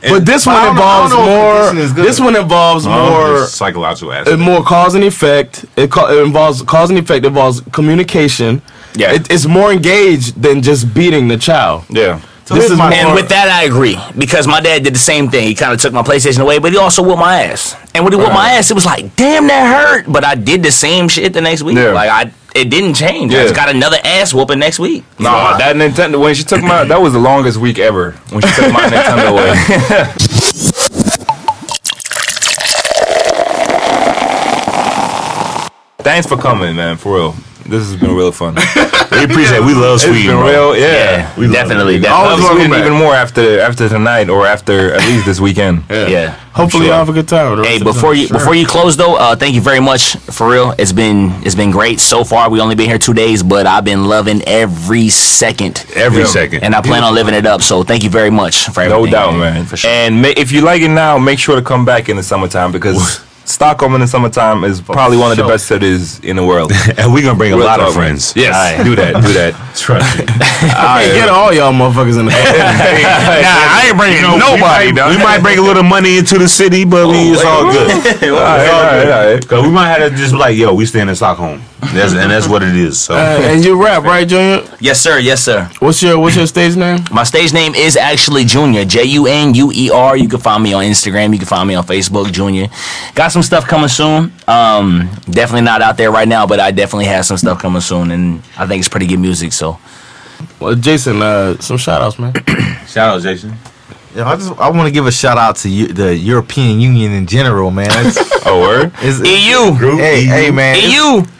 [SPEAKER 3] But this
[SPEAKER 6] I
[SPEAKER 3] one
[SPEAKER 6] don't know- I
[SPEAKER 3] involves
[SPEAKER 6] don't know if
[SPEAKER 3] more.
[SPEAKER 6] conditioning.
[SPEAKER 3] This one involves more.
[SPEAKER 8] there's psychological aspect.
[SPEAKER 3] more cause and effect. It, co- it involves cause and effect. It involves communication.
[SPEAKER 7] Yeah.
[SPEAKER 3] It, it's more engaged than just beating the child.
[SPEAKER 5] yeah.
[SPEAKER 3] this is
[SPEAKER 6] my-
[SPEAKER 7] And with that, I agree because my dad did the same thing. He kind of took my PlayStation away, but he also whooped my ass. And when he whooped my ass, it was like, damn, that hurt. But I did the same shit the next week.
[SPEAKER 5] Yeah.
[SPEAKER 7] Like I, it didn't change. I just got another ass whooping next week.
[SPEAKER 5] Nah, that Nintendo when she took my that was the longest week ever when she took my Nintendo away. Thanks for coming, man. For real, this has been real fun.
[SPEAKER 8] we appreciate it. We love
[SPEAKER 5] It's
[SPEAKER 8] Sweden,
[SPEAKER 5] been
[SPEAKER 8] bro.
[SPEAKER 5] real, yeah.
[SPEAKER 8] We love
[SPEAKER 7] definitely,
[SPEAKER 8] it.
[SPEAKER 7] definitely.
[SPEAKER 5] I'll
[SPEAKER 3] Always
[SPEAKER 5] even, even more after after tonight or after at least this weekend.
[SPEAKER 7] Yeah. yeah.
[SPEAKER 3] hopefully
[SPEAKER 5] sure.
[SPEAKER 3] y'all have a good time. the rest
[SPEAKER 7] Hey, before
[SPEAKER 3] time.
[SPEAKER 7] you before you close though, uh, thank you very much for real. It's been it's been great so far. We only been here two days, but I've been loving every second,
[SPEAKER 8] Every
[SPEAKER 5] Yeah.
[SPEAKER 8] second.
[SPEAKER 7] and I plan on living it up. So thank you very much for everything.
[SPEAKER 5] No doubt, man.
[SPEAKER 7] For sure.
[SPEAKER 5] And ma- if you like it now, make sure to come back in the summertime because Stockholm in the summertime is probably one of the best cities in the world.
[SPEAKER 8] and we're gonna bring a lot of
[SPEAKER 5] talk,
[SPEAKER 8] friends.
[SPEAKER 5] Yes,
[SPEAKER 8] Aye.
[SPEAKER 5] do that, do that.
[SPEAKER 8] Trust me.
[SPEAKER 3] I can't get all y'all motherfuckers in the
[SPEAKER 8] nah, I ain't bringing nobody. We might, we might bring a little money into the city, but we, oh, it's all good. It's all good. Cause we might have to just be like, yo, we staying in Stockholm. That's, and that's what it is. So.
[SPEAKER 3] Uh, and you rap, right, Junuer?
[SPEAKER 7] Yes, sir. Yes, sir.
[SPEAKER 3] What's your What's your stage name?
[SPEAKER 7] My stage name is actually Junuer. J U N U E R. You can find me on Instagram. You can find me on Facebook, Junuer. Got some stuff coming soon. Um, definitely not out there right now, but I definitely have some stuff coming soon, and I think it's pretty good music. So,
[SPEAKER 3] well, Jason, uh, some shout outs, man.
[SPEAKER 8] Shout out, Jason.
[SPEAKER 6] Yeah, I just I want to give a shout out to you, the European Union in general, man. It's,
[SPEAKER 5] oh, word.
[SPEAKER 6] It's,
[SPEAKER 7] EU.
[SPEAKER 6] Hey, hey, man. it's-
[SPEAKER 7] EU.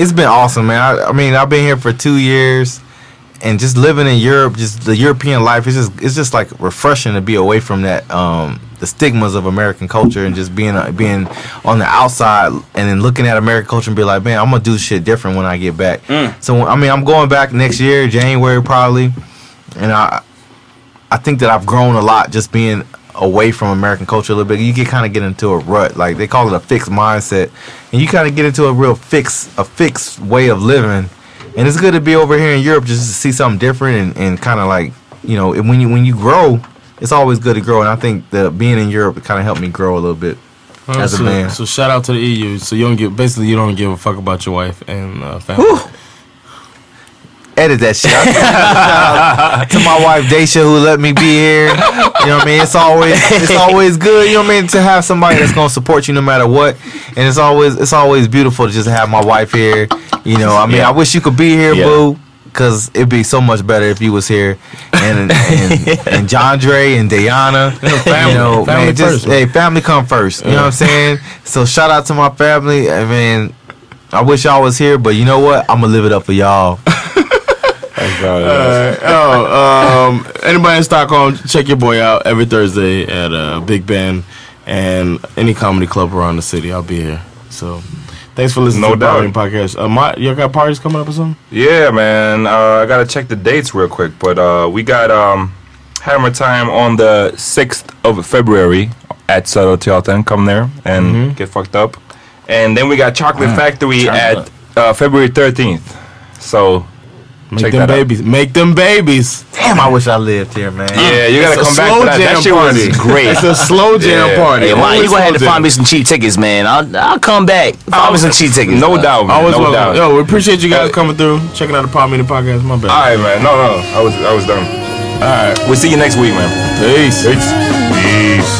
[SPEAKER 6] It's been awesome, man. I, I mean, I've been here for two years, and just living in Europe, just the European life, it's just it's just like refreshing to be away from that um the stigmas of American culture and just being uh, being on the outside and then looking at American culture and be like, man, I'm gonna do shit different when I get back. So I mean, I'm going back next year, January probably, and I I think that I've grown a lot just being away from American culture a little bit. You get kind of get into a rut, like they call it a fixed mindset, and you kind of get into a real fix a fixed way of living. And it's good to be over here in Europe just to see something different and, and kind of like you know when you when you grow, it's always good to grow. And I think the being in Europe kind of helped me grow a little bit as a
[SPEAKER 3] so,
[SPEAKER 6] man.
[SPEAKER 3] So shout out to the EU. So you don't give basically you don't give a fuck about your wife and uh, family.
[SPEAKER 6] Edit that shit. Shout out to my wife Daisha who let me be here. You know what I mean? It's always it's always good, you know what I mean, to have somebody that's gonna support you no matter what. And it's always it's always beautiful to just have my wife here. You know, I mean
[SPEAKER 7] Yeah.
[SPEAKER 6] I wish you could be here,
[SPEAKER 7] Yeah.
[SPEAKER 6] boo. Cause it'd be so much better if you was here, and and, and John Dre and Diana,
[SPEAKER 3] family.
[SPEAKER 6] you know,
[SPEAKER 3] Family
[SPEAKER 6] man, just
[SPEAKER 3] first,
[SPEAKER 6] hey, family come first. You know what I'm saying? So shout out to my family. I mean, I wish y'all was here, but you know what? I'm gonna live it up for y'all.
[SPEAKER 3] Uh, oh, um, anybody in Stockholm, check your boy out every Thursday at uh, Big Ben and any comedy club around the city. I'll be here. So, thanks for listening
[SPEAKER 5] No
[SPEAKER 3] to the. Podcast. Uh, my, you got parties coming up or something?
[SPEAKER 5] Yeah, man. Uh, I gotta check the dates real quick, but uh, we got um, Hammer Time on the sixth of February at Södra Teatern. Come there and get fucked up, and then we got Chocolate
[SPEAKER 7] Mm,
[SPEAKER 5] Factory
[SPEAKER 7] chocolate.
[SPEAKER 5] at uh, February thirteenth. So
[SPEAKER 3] Make
[SPEAKER 5] check
[SPEAKER 3] them
[SPEAKER 5] that out.
[SPEAKER 3] babies. Make them babies.
[SPEAKER 6] Damn, I wish I lived here, man.
[SPEAKER 5] Yeah, you gotta
[SPEAKER 3] It's a
[SPEAKER 5] come back
[SPEAKER 3] slow
[SPEAKER 5] to that.
[SPEAKER 3] jam
[SPEAKER 5] That shit was
[SPEAKER 3] party.
[SPEAKER 5] great.
[SPEAKER 3] It's a slow jam
[SPEAKER 5] Yeah.
[SPEAKER 3] party.
[SPEAKER 7] hey, man,
[SPEAKER 3] Only
[SPEAKER 7] you gonna have to
[SPEAKER 3] slow
[SPEAKER 7] find me some cheap tickets, man. I'll I'll come back. Find me oh, some cheap tickets.
[SPEAKER 5] No
[SPEAKER 7] man.
[SPEAKER 5] doubt, man.
[SPEAKER 3] Always
[SPEAKER 5] no
[SPEAKER 3] welcome.
[SPEAKER 5] doubt.
[SPEAKER 3] Yo, we appreciate you guys coming through, checking out the Power Meeting Podcast. My bad.
[SPEAKER 5] All right, man. No, no, I was, I was done.
[SPEAKER 3] All right.
[SPEAKER 5] We'll see you next week, man.
[SPEAKER 3] Peace.
[SPEAKER 5] Peace.
[SPEAKER 8] Peace.